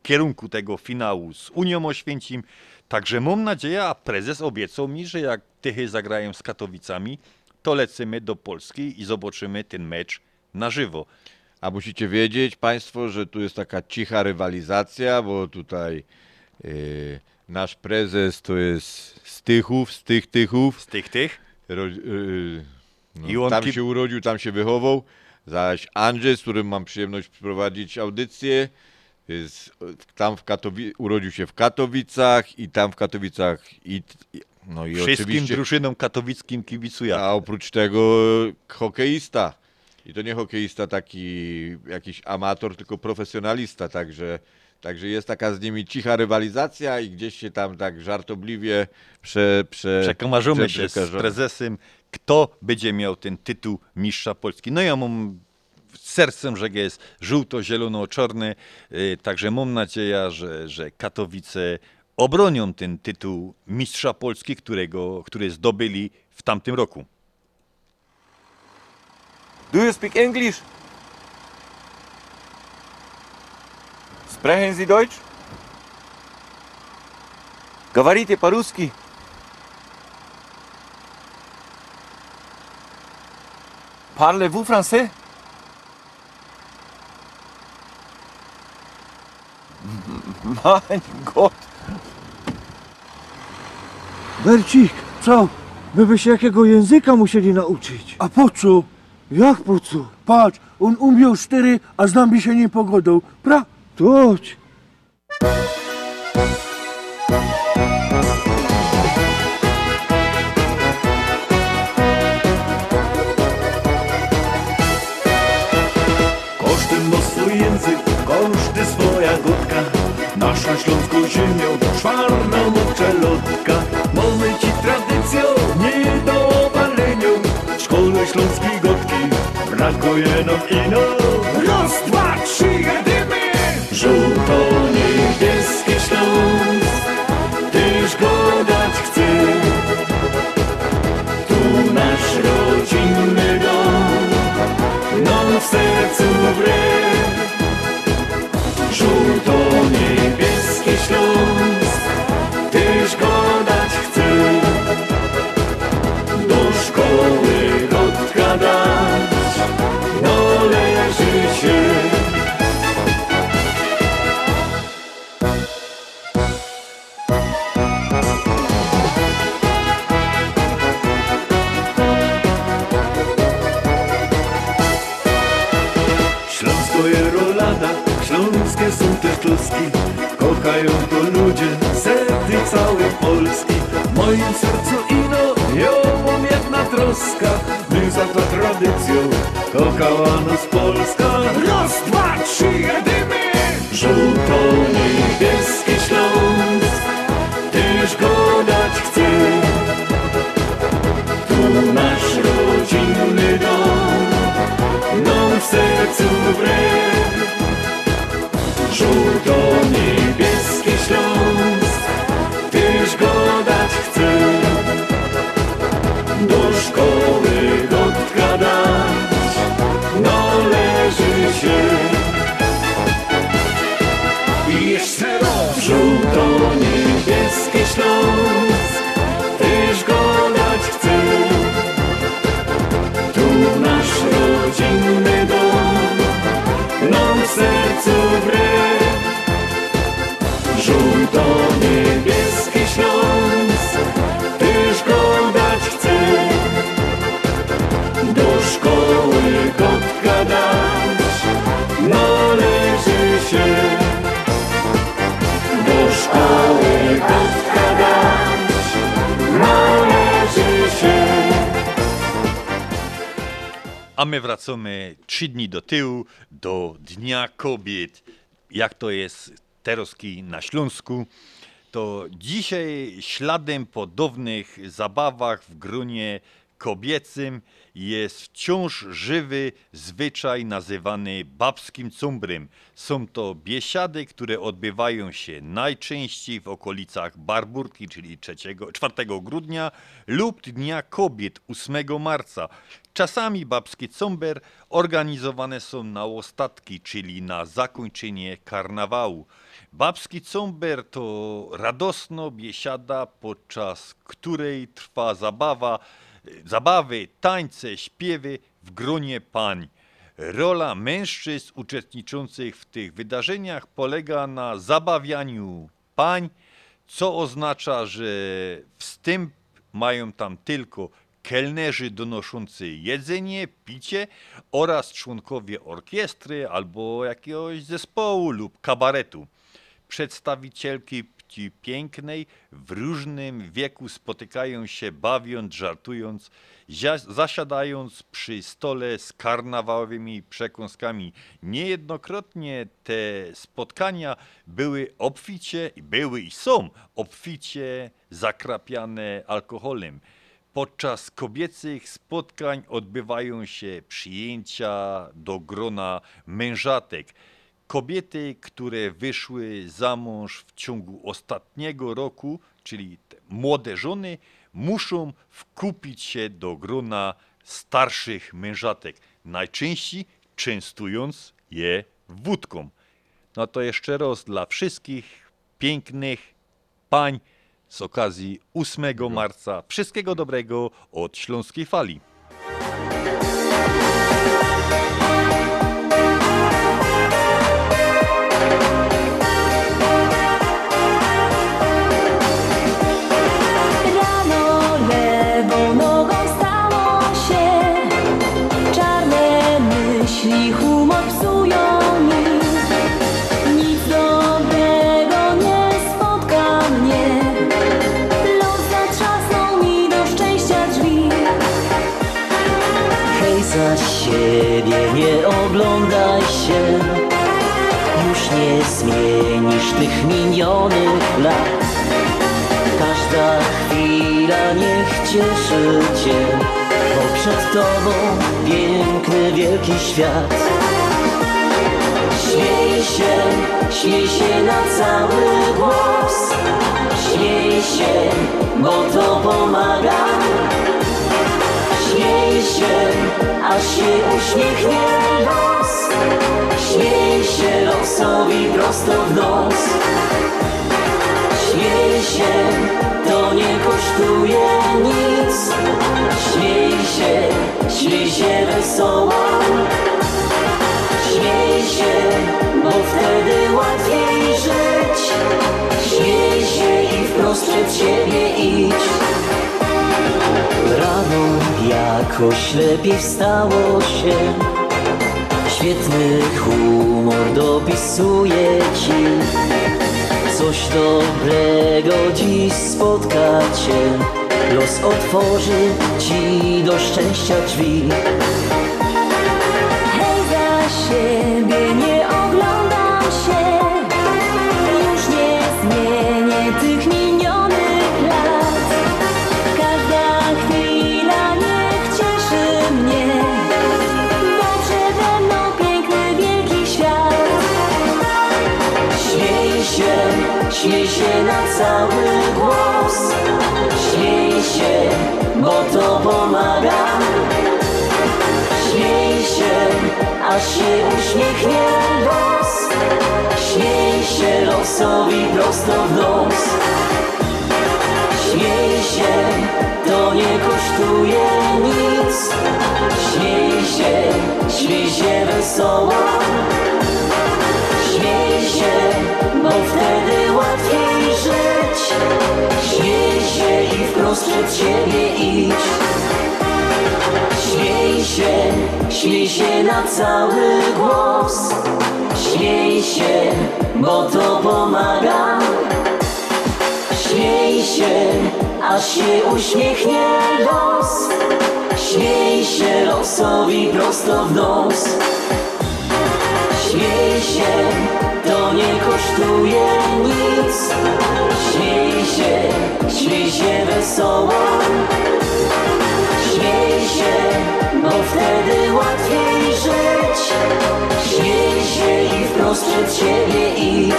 S2: kierunku tego finału z Unią Oświęcim. Także mam nadzieję, a prezes obiecał mi, że jak Tychy zagrają z Katowicami, to lecimy do Polski i zobaczymy ten mecz na żywo.
S3: A musicie wiedzieć Państwo, że tu jest taka cicha rywalizacja, bo tutaj yy, nasz prezes to jest z Tychów, z tych Tychów.
S2: Z tych tych?
S3: Ro, yy, no,
S2: I on
S3: tam się urodził, tam się wychował. Zaś Andrzej, z którym mam przyjemność prowadzić audycję, jest, tam w Katowi- urodził się w Katowicach i tam w Katowicach i, i no i
S2: Wszystkim
S3: oczywiście
S2: drużynom katowickim kibicuję.
S3: a oprócz tego hokeista. I to nie hokeista taki jakiś amator, tylko profesjonalista, także, także jest taka z nimi cicha rywalizacja i gdzieś się tam tak żartobliwie prze, prze,
S2: Przekomarzymy
S3: prze-
S2: się z prezesem, kto będzie miał ten tytuł mistrza Polski. No ja mam sercem, że jest żółto-zielono-czarny, y, także mam nadzieję, że, że Katowice obronią ten tytuł mistrza Polski, którego, który zdobyli w tamtym roku.
S27: Do you speak English? Sprechen Sie Deutsch? Говорите по-русски? Parlez-vous français? Mein Gott!
S28: Bercik, co? My by się jakiego języka musieli nauczyć. A po co? Jak po co? Patrz, on umiał cztery, a z nami się nie pogodą. Pra? To
S29: Śląską ziemią czarna mowczelotka Mamy ci tradycją, nie do obalenia W szkole śląskiej gotki brakuje nam ino Raz, kochała nas Polska
S2: A my wracamy trzy dni do tyłu, do Dnia Kobiet. Jak to jest teroski na Śląsku, to dzisiaj śladem podobnych zabawach w gronie kobiecym jest wciąż żywy zwyczaj nazywany babskim cumbrem. Są to biesiady, które odbywają się najczęściej w okolicach Barburki, czyli 3, 4 grudnia lub Dnia Kobiet 8 marca. Czasami babski cumber organizowane są na ostatki, czyli na zakończenie karnawału. Babski cumber to radosno biesiada, podczas której trwa zabawa, zabawy, tańce, śpiewy w gronie pań. Rola mężczyzn uczestniczących w tych wydarzeniach polega na zabawianiu pań, co oznacza, że wstęp mają tam tylko kelnerzy donoszący jedzenie, picie oraz członkowie orkiestry albo jakiegoś zespołu lub kabaretu. Przedstawicielki płci pięknej w różnym wieku spotykają się bawiąc, żartując, zasiadając przy stole z karnawałowymi przekąskami. Niejednokrotnie te spotkania były obficie, były i są obficie zakrapiane alkoholem. Podczas kobiecych spotkań odbywają się przyjęcia do grona mężatek. Kobiety, które wyszły za mąż w ciągu ostatniego roku, czyli młode żony, muszą wkupić się do grona starszych mężatek, najczęściej częstując je wódką. No to jeszcze raz dla wszystkich pięknych pań z okazji 8 marca. Wszystkiego dobrego od Śląskiej Fali.
S11: Cieszy cię Bo przed tobą piękny, wielki świat. Śmiej się, śmiej się na cały głos. Śmiej się, bo to pomaga. Śmiej się, aż się uśmiechnie los. Śmiej się losowi prosto w nos Śmiej się, to nie kosztuje nic. Śmiej się, śmiej się wesoło. Śmiej się, bo wtedy łatwiej żyć. Śmiej się i wprost przed siebie idź. Rano jakoś lepiej wstało się. Świetny humor dopisuje ci Coś dobrego dziś spotka cię Los otworzy ci do szczęścia drzwi.
S30: Hej, za siebie nie
S11: losowi prosto w nos się, to nie kosztuje nic. Śmiej się, śmiej się wesoło. Śmiej się, bo wtedy łatwiej żyć. Śmiej się i wprost przed siebie idź. Śmiej się, śmiej się na cały głos. Śmiej się, bo to pomaga. Śmiej się, aż się uśmiechnie los. Śmiej się losowi prosto w nos. Śmiej się, to nie kosztuje nic. Śmiej się, śmiej się wesoło. Śmiej się, bo wtedy łatwiej żyć. Śmiej się i wprost przed siebie idź.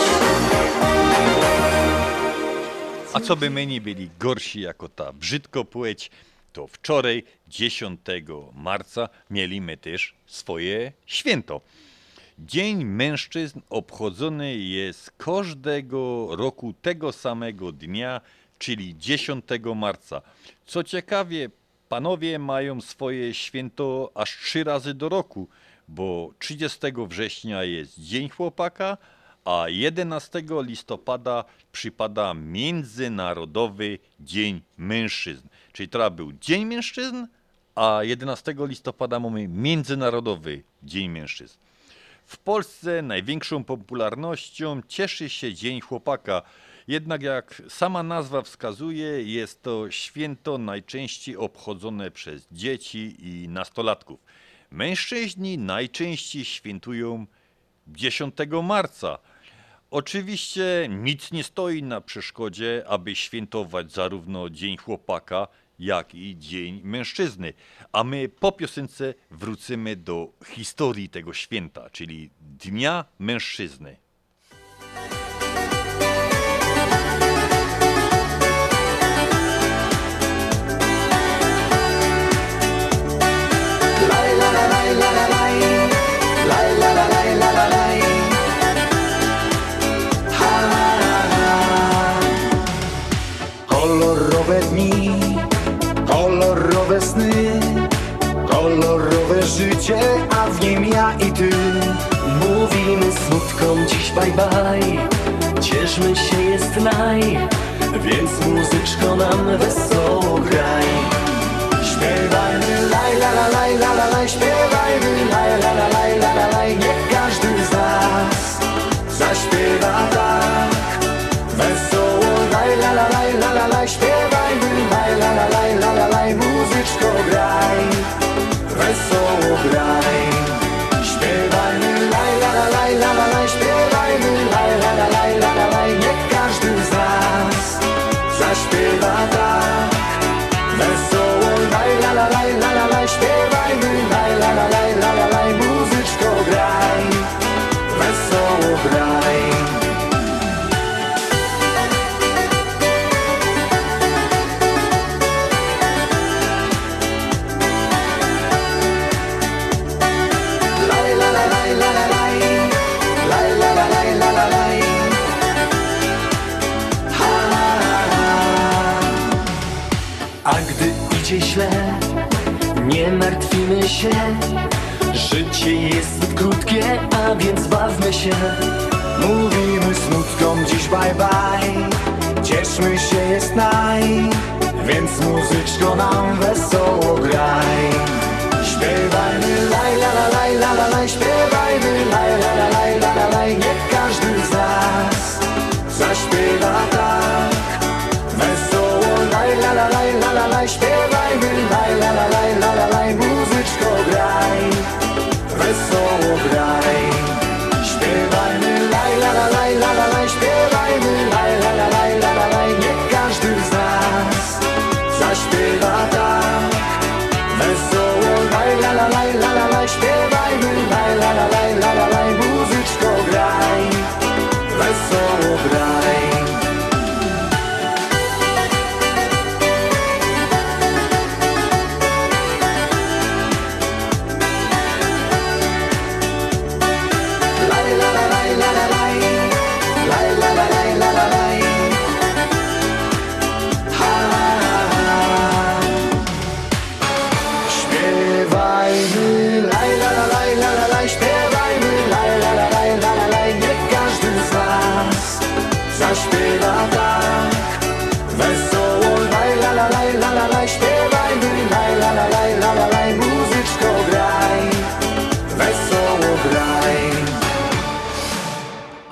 S2: A co by my nie byli gorsi jako ta brzydko płeć, to wczoraj, 10 marca, mieliśmy też swoje święto. Dzień Mężczyzn obchodzony jest każdego roku tego samego dnia, czyli 10 marca. Co ciekawie, panowie mają swoje święto aż trzy razy do roku, bo 30 września jest Dzień Chłopaka, a 11 listopada przypada Międzynarodowy Dzień Mężczyzn. Czyli teraz był Dzień Mężczyzn, a 11 listopada mamy Międzynarodowy Dzień Mężczyzn. W Polsce największą popularnością cieszy się Dzień Chłopaka. Jednak jak sama nazwa wskazuje, jest to święto najczęściej obchodzone przez dzieci i nastolatków. Mężczyźni najczęściej świętują 10 marca. Oczywiście nic nie stoi na przeszkodzie, aby świętować zarówno Dzień Chłopaka, jak i Dzień Mężczyzny. A my po piosence wrócimy do historii tego święta, czyli Dnia Mężczyzny.
S31: A w nim ja i ty. Mówimy smutkom dziś bye bye, cieszmy się jest naj, więc muzyczko nam wesoło graj. Śpiewajmy laj la la laj la la laj, śpiewajmy laj la la laj la la laj, niech każdy z nas zaśpiewa tak. Wesoło laj la la laj la la laj. Śpiewajmy laj la la laj la la laj. Muzyczko graj Wesoło graj Życie jest krótkie, a więc bawmy się. Mówimy smutkom dziś bye bye. Cieszmy się jest naj. Więc muzyczko nam wesoło graj. Śpiewajmy laj la la laj la la laj. Śpiewajmy laj la la laj la la laj. Niech każdy z nas zaśpiewa tak. Wesoło laj la la laj la la laj. Śpiewajmy laj la la laj la la laj. Muzyczko graj Wesoło graj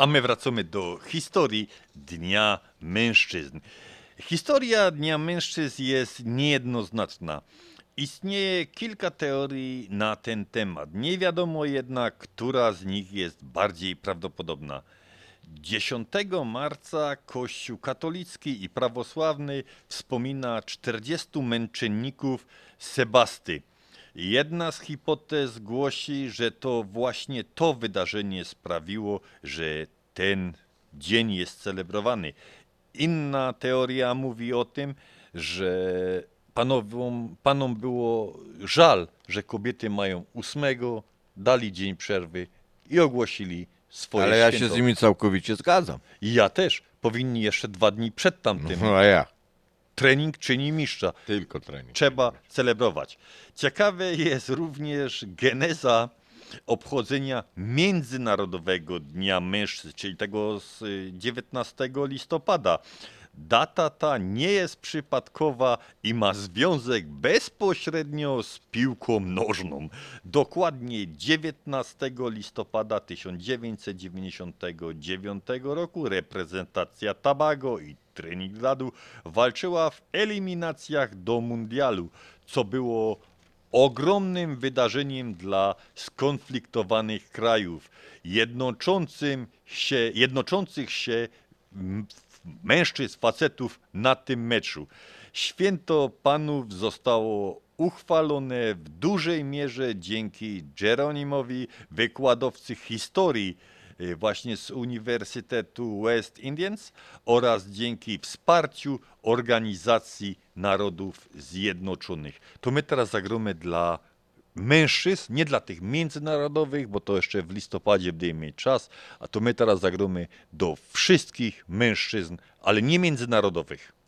S2: A my wracamy do historii Dnia Mężczyzn. Historia Dnia Mężczyzn jest niejednoznaczna. Istnieje kilka teorii na ten temat. Nie wiadomo jednak, która z nich jest bardziej prawdopodobna. 10 marca Kościół katolicki i prawosławny wspomina 40 męczenników Sebasty. Jedna z hipotez głosi, że to właśnie to wydarzenie sprawiło, że ten dzień jest celebrowany. Inna teoria mówi o tym, że panowom, panom było żal, że kobiety mają ósmego, dali dzień przerwy i ogłosili swoje
S3: Ale ja się
S2: święto.
S3: z nimi całkowicie zgadzam.
S2: I ja też. Powinni jeszcze dwa dni przed tamtym.
S3: No, a ja.
S2: Trening czyni mistrza.
S3: Tylko trening.
S2: Trzeba celebrować. Ciekawe jest również geneza obchodzenia Międzynarodowego Dnia Mężczyzn, czyli tego z y, 19 listopada. Data ta nie jest przypadkowa i ma związek bezpośrednio z piłką nożną. Dokładnie 19 listopada 1999 roku reprezentacja Tobago i Trinidadu walczyła w eliminacjach do mundialu, co było ogromnym wydarzeniem dla skonfliktowanych krajów, jednoczącym się, jednoczących się mężczyzn, facetów na tym meczu. Święto panów zostało uchwalone w dużej mierze dzięki Jeronimowi, wykładowcy historii właśnie z Uniwersytetu West Indians oraz dzięki wsparciu Organizacji Narodów Zjednoczonych. To my teraz zagromy dla mężczyzn, nie dla tych międzynarodowych, bo to jeszcze w listopadzie będziemy mieć czas, a to my teraz zagromy do wszystkich mężczyzn, ale nie międzynarodowych.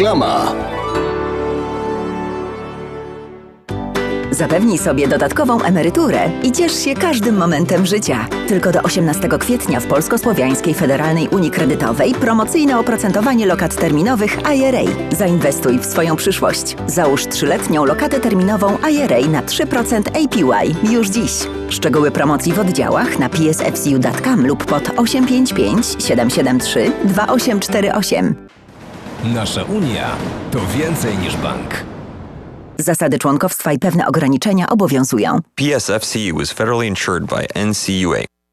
S19: Reklama.
S32: Zapewnij sobie dodatkową emeryturę i ciesz się każdym momentem życia. Tylko do 18 kwietnia w Polsko-Słowiańskiej Federalnej Unii Kredytowej promocyjne oprocentowanie lokat terminowych IRA. Zainwestuj w swoją przyszłość. Załóż trzyletnią lokatę terminową IRA na 3% APY już dziś. Szczegóły promocji w oddziałach na psfcu.com lub pod 855 773 2848.
S16: Nasza Unia to więcej niż bank.
S32: Zasady członkowstwa i pewne ograniczenia obowiązują.
S33: PSFCU is federally insured by NCUA.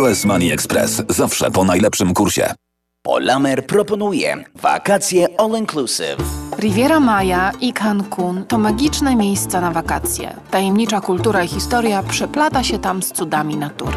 S18: US Money Express zawsze po najlepszym kursie.
S19: Polamer proponuje wakacje all inclusive.
S20: Riviera Maya i Cancun to magiczne miejsca na wakacje. Tajemnicza kultura i historia przeplata się tam z cudami natury.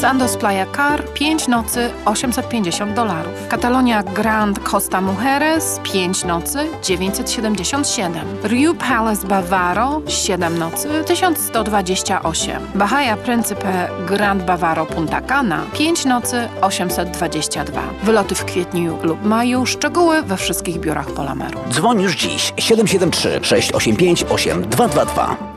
S20: Sandos Playa Car 5 nocy 850 dolarów. Catalonia Grand Costa Mujeres 5 nocy 977. Riu Palace Bavaro 7 nocy 1128. Bahia Principe Grand Bavaro Punta Cana 5 nocy 822. Wyloty w kwietniu lub maju, szczegóły we wszystkich biurach Polameru.
S19: Dzwoń już dziś 773 685 8222.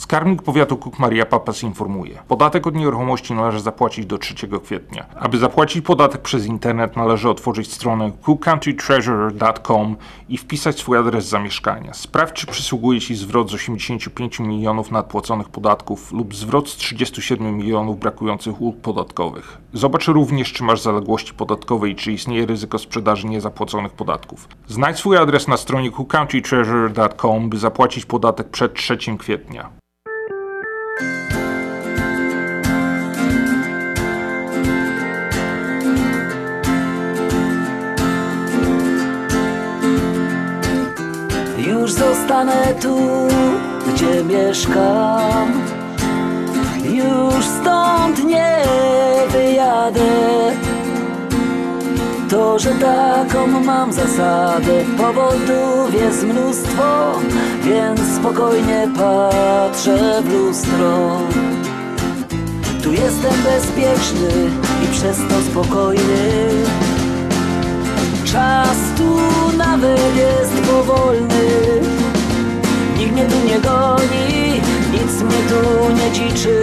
S7: Skarbnik powiatu Cook Maria Papas informuje. Podatek od nieruchomości należy zapłacić do 3 kwietnia. Aby zapłacić podatek przez internet należy otworzyć stronę cookcountytreasurer.com i wpisać swój adres zamieszkania. Sprawdź czy przysługuje Ci zwrot z 85 milionów nadpłaconych podatków lub zwrot z 37 milionów brakujących ulg podatkowych. Zobacz również czy masz zaległości podatkowe i czy istnieje ryzyko sprzedaży niezapłaconych podatków. Znajdź swój adres na stronie cookcountytreasurer.com by zapłacić podatek przed 3 kwietnia.
S11: Już zostanę tu, gdzie mieszkam. Już stąd nie wyjadę To, że taką mam zasadę. Powodów jest mnóstwo Więc spokojnie patrzę w lustro. Tu jestem bezpieczny i przez to spokojny. Czas tu nawet jest powolny. Nikt mnie tu nie goni, nic mnie tu nie dziczy.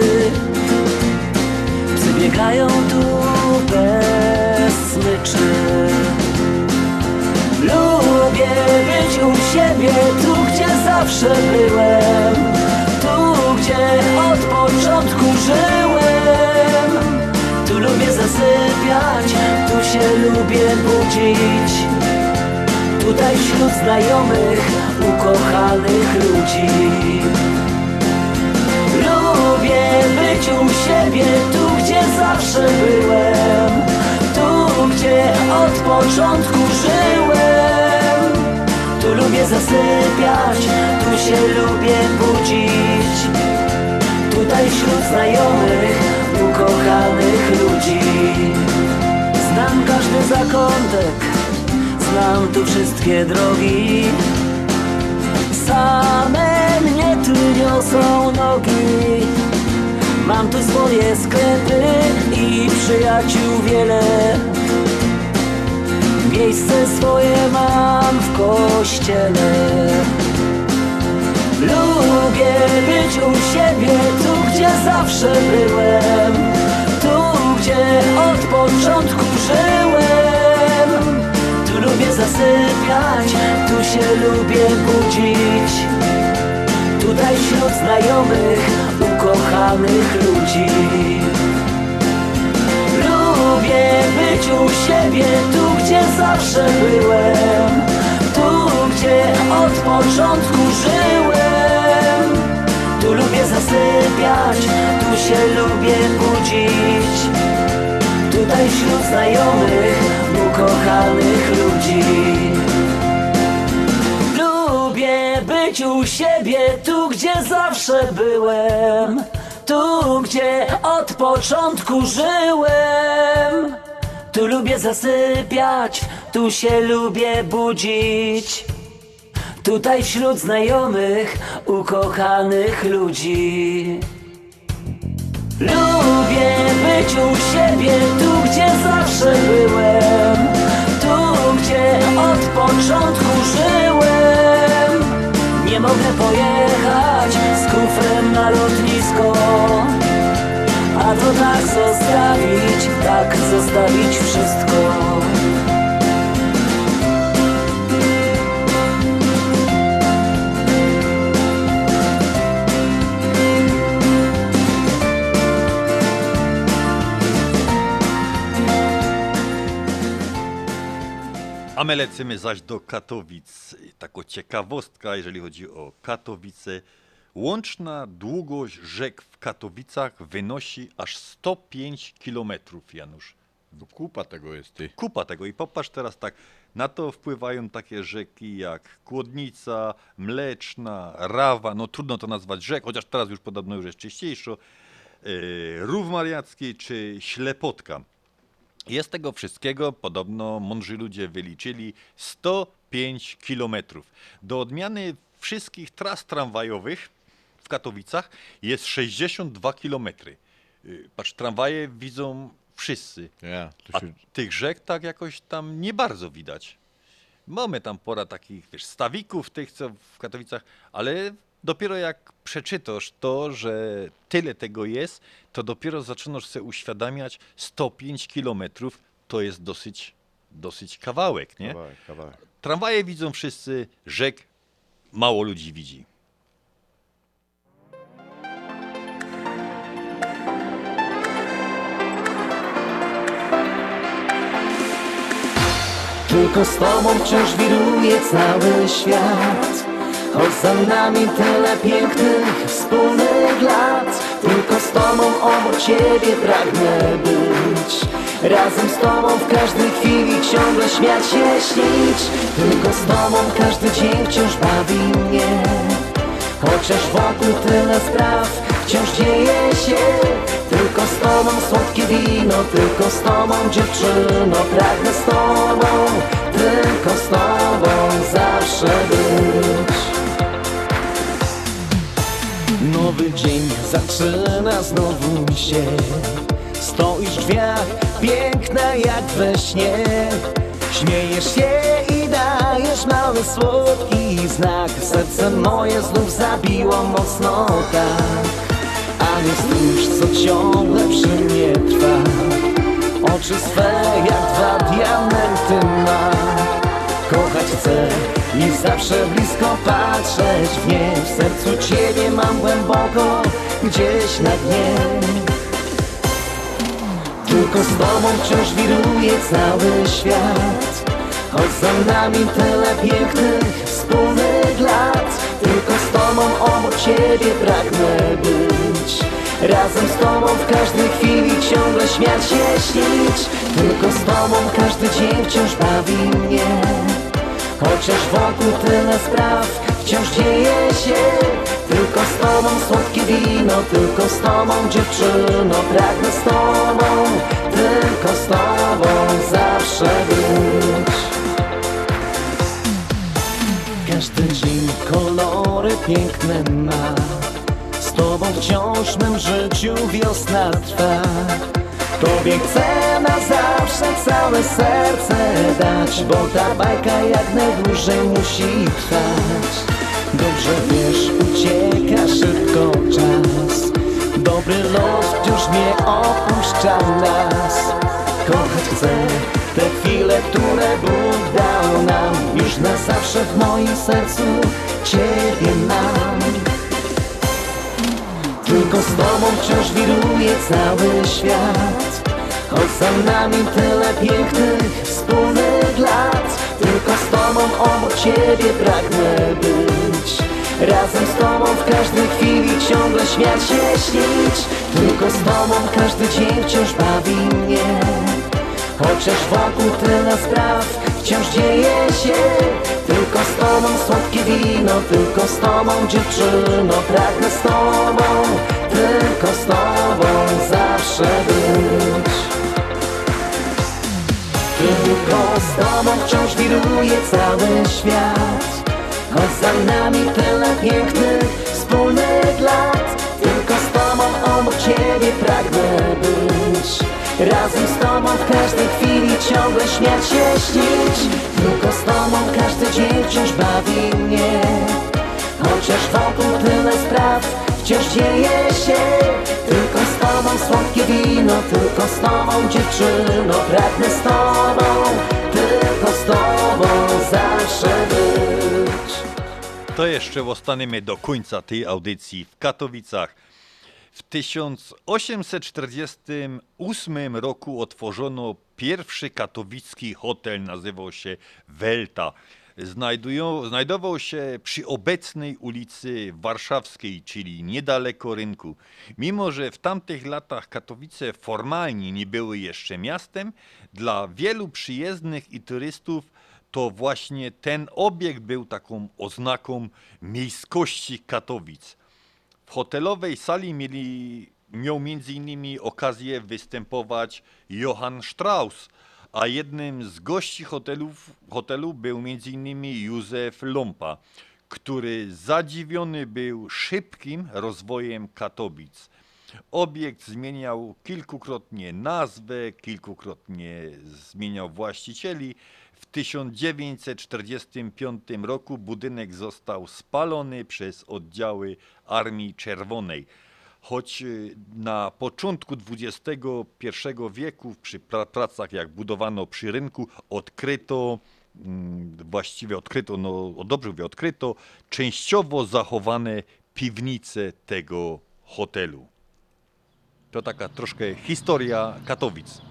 S11: Psy biegają tu bez smyczy Lubię być u siebie, tu gdzie zawsze byłem. Tu gdzie od początku żyłem. Tu lubię zasypiać, tu się lubię budzić. Tutaj wśród znajomych, początku żyłem. Tu lubię zasypiać, tu się lubię budzić. Tutaj wśród znajomych ukochanych ludzi. Znam każdy zakątek, znam tu wszystkie drogi. Same mnie tu niosą nogi. Mam tu swoje sklepy i przyjaciół wiele Miejsce swoje mam w kościele. Lubię być u siebie, tu gdzie zawsze byłem. Tu gdzie od początku żyłem. Tu lubię zasypiać, tu się lubię budzić. Tutaj wśród znajomych, ukochanych ludzi Lubię być u siebie, tu gdzie zawsze byłem. Tu gdzie od początku żyłem. Tu lubię zasypiać, tu się lubię budzić. Tutaj wśród znajomych, ukochanych ludzi. Być u siebie, tu gdzie zawsze byłem, tu gdzie od początku żyłem. Tu lubię zasypiać, tu się lubię budzić. Tutaj wśród znajomych, ukochanych ludzi. Lubię być u siebie, tu gdzie zawsze byłem, tu gdzie od początku żyłem. Nie mogę pojechać kufrem na lotnisko, a to tak zostawić, tak zostawić wszystko.
S2: A my lecimy zaś do Katowic. Taką ciekawostka, jeżeli chodzi o Katowice. Łączna długość rzek w Katowicach wynosi aż 105 km, Janusz.
S3: Kupa tego jest, ty.
S2: Kupa tego. I popatrz teraz tak, na to wpływają takie rzeki jak Kłodnica, Mleczna, Rawa, no trudno to nazwać rzek, chociaż teraz już podobno już jest czyściejszo, yy, Rów Mariacki czy Ślepotka. Jest tego wszystkiego, podobno mądrzy ludzie wyliczyli, 105 kilometrów. Do odmiany wszystkich tras tramwajowych w Katowicach jest 62 kilometry. Yy, Patrz, tramwaje widzą wszyscy,
S3: Ja,
S2: a tych rzek tak jakoś tam nie bardzo widać. Mamy tam pora takich, wiesz, stawików tych, co w Katowicach, ale dopiero jak przeczytasz to, że tyle tego jest, to dopiero zaczynasz sobie uświadamiać 105 kilometrów to jest dosyć, dosyć kawałek, nie?
S3: Kawałek, kawałek.
S2: Tramwaje widzą wszyscy, rzek mało ludzi widzi.
S11: Tylko z tobą wciąż wiruje cały świat. Choć za nami tyle pięknych wspólnych lat. Tylko z tobą obok ciebie pragnę być. Razem z tobą w każdej chwili ciągle śmiać się, śnić. Tylko z tobą każdy dzień wciąż bawi mnie. Chociaż wokół tyle spraw wciąż dzieje się Tylko z tobą słodkie wino, tylko z tobą dziewczyno Pragnę z tobą, tylko z tobą zawsze być. Nowy dzień zaczyna znowu się. Stoisz w drzwiach, piękna jak we śnie. Śmiejesz się i dajesz mały słodki znak. Serce moje znów zabiło mocno tak Nie stróż, co ciągle przy mnie trwa. Oczy swe jak dwa diamenty ma. Kochać chcę i zawsze blisko patrzeć w nie. W sercu Ciebie mam głęboko, gdzieś na dnie. Tylko z Tobą wciąż wiruje cały świat. Choć za nami tyle pięknych wspólnych lat. Tylko z Tobą obok Ciebie pragnę być Razem z Tobą w każdej chwili ciągle śmiać się, śnić. Tylko z Tobą każdy dzień wciąż bawi mnie. Chociaż wokół tyle spraw wciąż dzieje się. Tylko z Tobą słodkie wino, tylko z Tobą dziewczyno. Pragnę z Tobą, tylko z Tobą zawsze być. Każdy dzień kolory piękne ma Tobą wciąż w mym życiu wiosna trwa Tobie chcę na zawsze całe serce dać Bo ta bajka jak najdłużej musi trwać. Dobrze wiesz, ucieka szybko czas. Dobry los wciąż nie opuszcza nas. Kochać chcę te chwile, które Bóg dał nam. Już na zawsze w moim sercu Ciebie mam tylko z Tobą wciąż wiruje cały świat. Choć za nami tyle pięknych wspólnych lat. Tylko z Tobą obok Ciebie pragnę być. Razem z Tobą w każdej chwili ciągle śmiać się, śnić. Tylko z Tobą każdy dzień wciąż bawi mnie. Chociaż wokół tyle spraw wciąż dzieje się. Tylko
S34: z tobą słodkie wino, tylko z tobą dziewczyno Pragnę z tobą, tylko z tobą zawsze być. Tylko z tobą wciąż wiruje cały świat Choć za nami tyle pięknych wspólnych lat Tylko z tobą obok ciebie pragnę być Razem z tobą w każdej chwili ciągle śmiać się śnić. Tylko z tobą każdy dzień wciąż bawi mnie. Chociaż wokół tyle spraw wciąż dzieje się. Tylko z tobą słodkie wino, tylko z tobą dziewczyno Pragnę z tobą, tylko z tobą zawsze być.
S2: To jeszcze ostaniemy do końca tej audycji w Katowicach. W 1848 roku otworzono pierwszy katowicki hotel, nazywał się Welta. Znajdują, znajdował się przy obecnej ulicy Warszawskiej, czyli niedaleko rynku. Mimo, że w tamtych latach Katowice formalnie nie były jeszcze miastem, dla wielu przyjezdnych i turystów to właśnie ten obiekt był taką oznaką miejskości Katowic. W hotelowej sali mieli, miał m.in. okazję występować Johann Strauss, a jednym z gości hotelów, hotelu był m.in. Józef Lompa, który zadziwiony był szybkim rozwojem Katowic. Obiekt zmieniał kilkukrotnie nazwę, kilkukrotnie zmieniał właścicieli. W 1945 roku budynek został spalony przez oddziały Armii Czerwonej. Choć y, na początku XXI wieku przy pra- pracach jak budowano przy rynku odkryto mm, właściwie odkryto, no dobrze mówię, odkryto częściowo zachowane piwnice tego hotelu. To taka troszkę historia Katowic.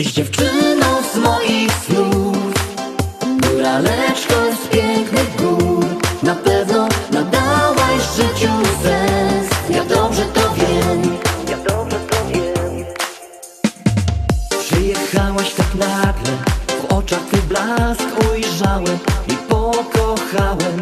S34: Tyś dziewczyną z moich snów. Góraleczką z pięknych gór. Na pewno nadałaś życiu sens. Ja dobrze to wiem. Ja dobrze to wiem. Przyjechałaś tak nagle. W oczach twój blask ujrzałem I pokochałem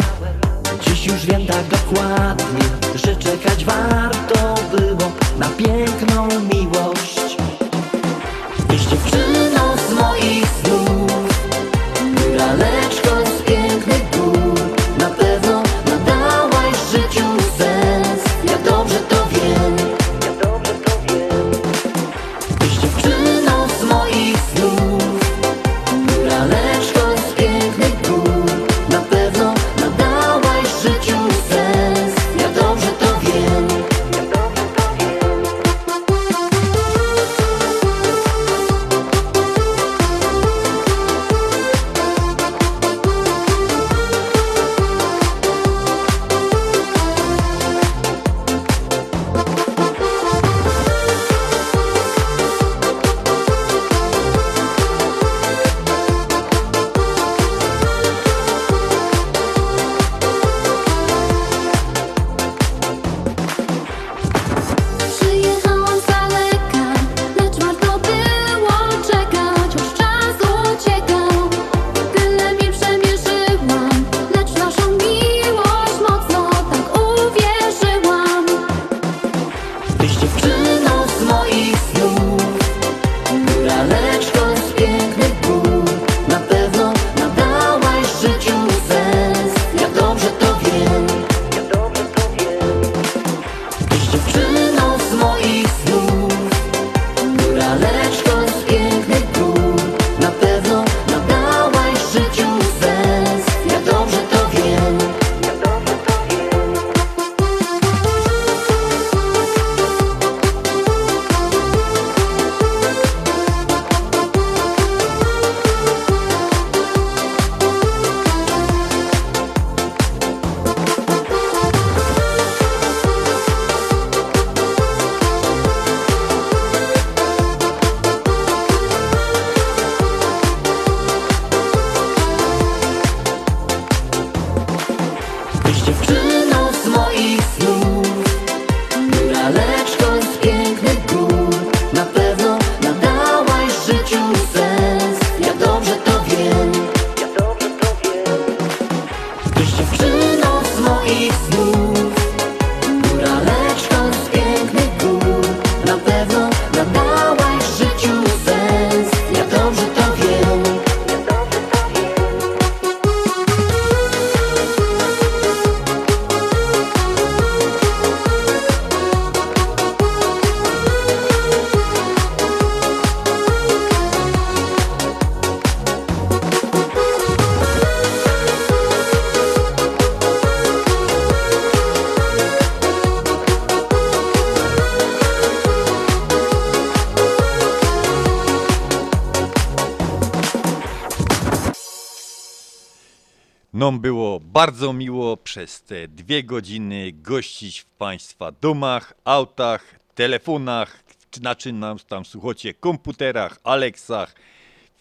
S2: bardzo miło przez te dwie godziny gościć w Państwa domach, autach, telefonach, na czym nam tam słuchacie, komputerach, Alexach,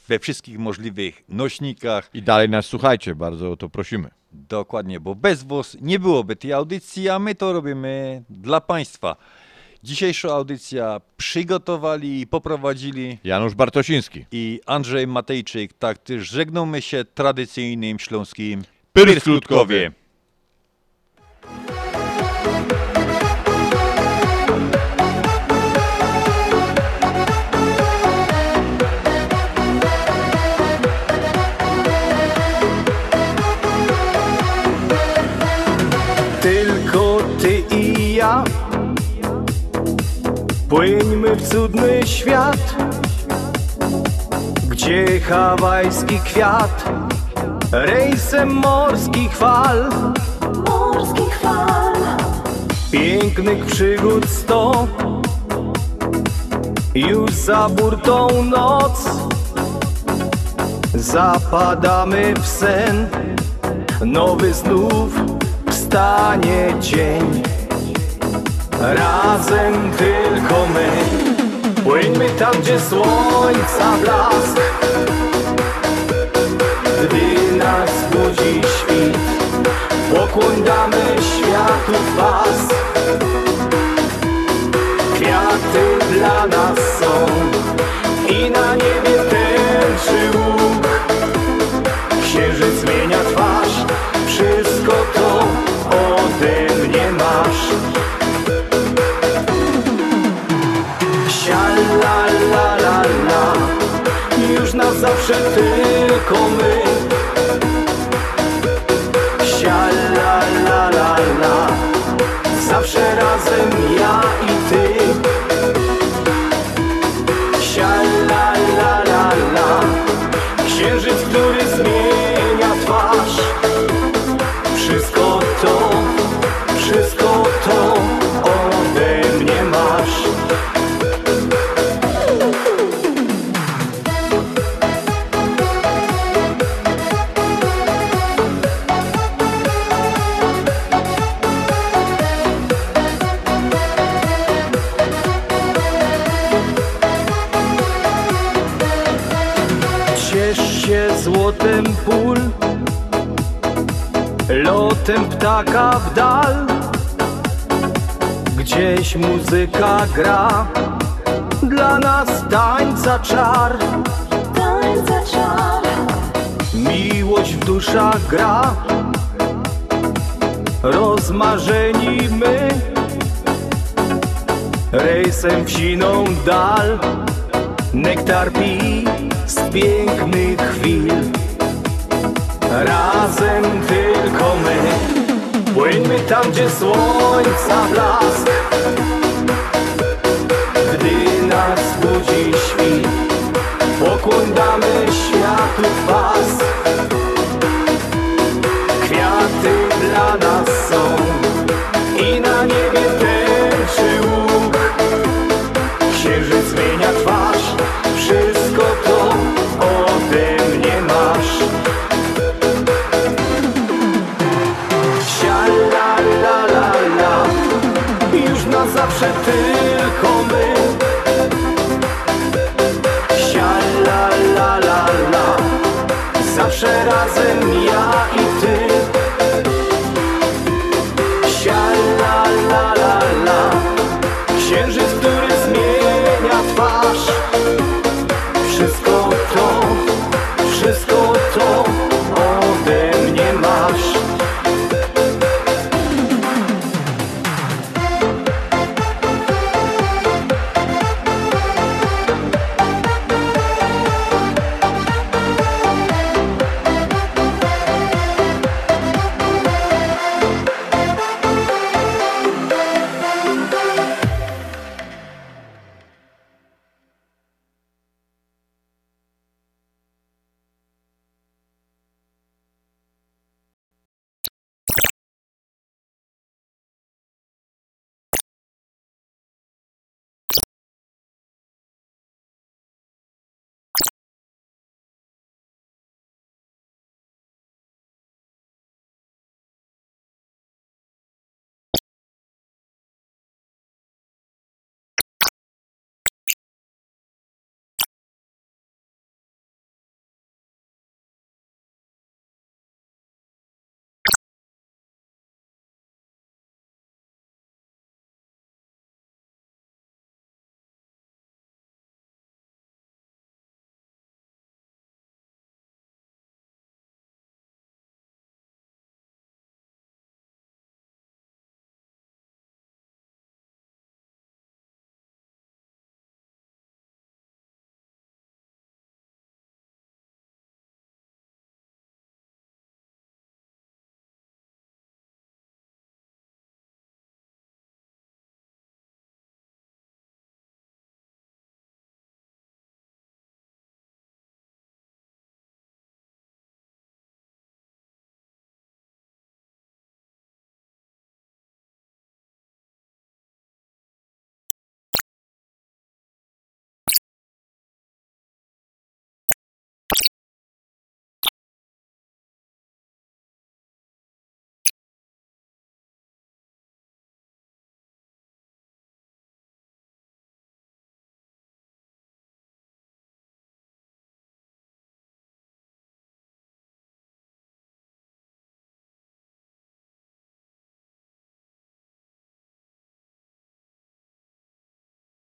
S2: we wszystkich możliwych nośnikach.
S3: I dalej nas słuchajcie, bardzo o to prosimy.
S2: Dokładnie, bo bez was nie byłoby tej audycji, a my to robimy dla Państwa. Dzisiejszą audycję przygotowali i poprowadzili
S3: Janusz Bartosiński
S2: i Andrzej Matejczyk. Tak też żegnamy się tradycyjnym śląskim
S3: Pyrskutkowie.
S22: Tylko ty i ja Płyńmy w cudny świat Gdzie hawajski kwiat Rejsem morskich fal Morskich fal Pięknych przygód sto. Już za burtą noc. Zapadamy w sen. Nowy znów wstanie dzień. Razem tylko my. Płyńmy tam, gdzie słońca blask. Gdy nas budzi świt. Pokłoń światu was. Kwiaty dla nas są I na niebie tęczy łuk. Księżyc Zawsze ptaka w dal. Gdzieś muzyka gra. Dla nas tańca czar. Tańca czar. Miłość w duszach gra. Rozmarzeni my. Rejsem w siną dal. Nektar pi z pięknych chwil. Razem tylko my Płyńmy tam, gdzie słońca blask. Gdy nas budzi świt Pokłoń damy światu was. Kwiaty dla nas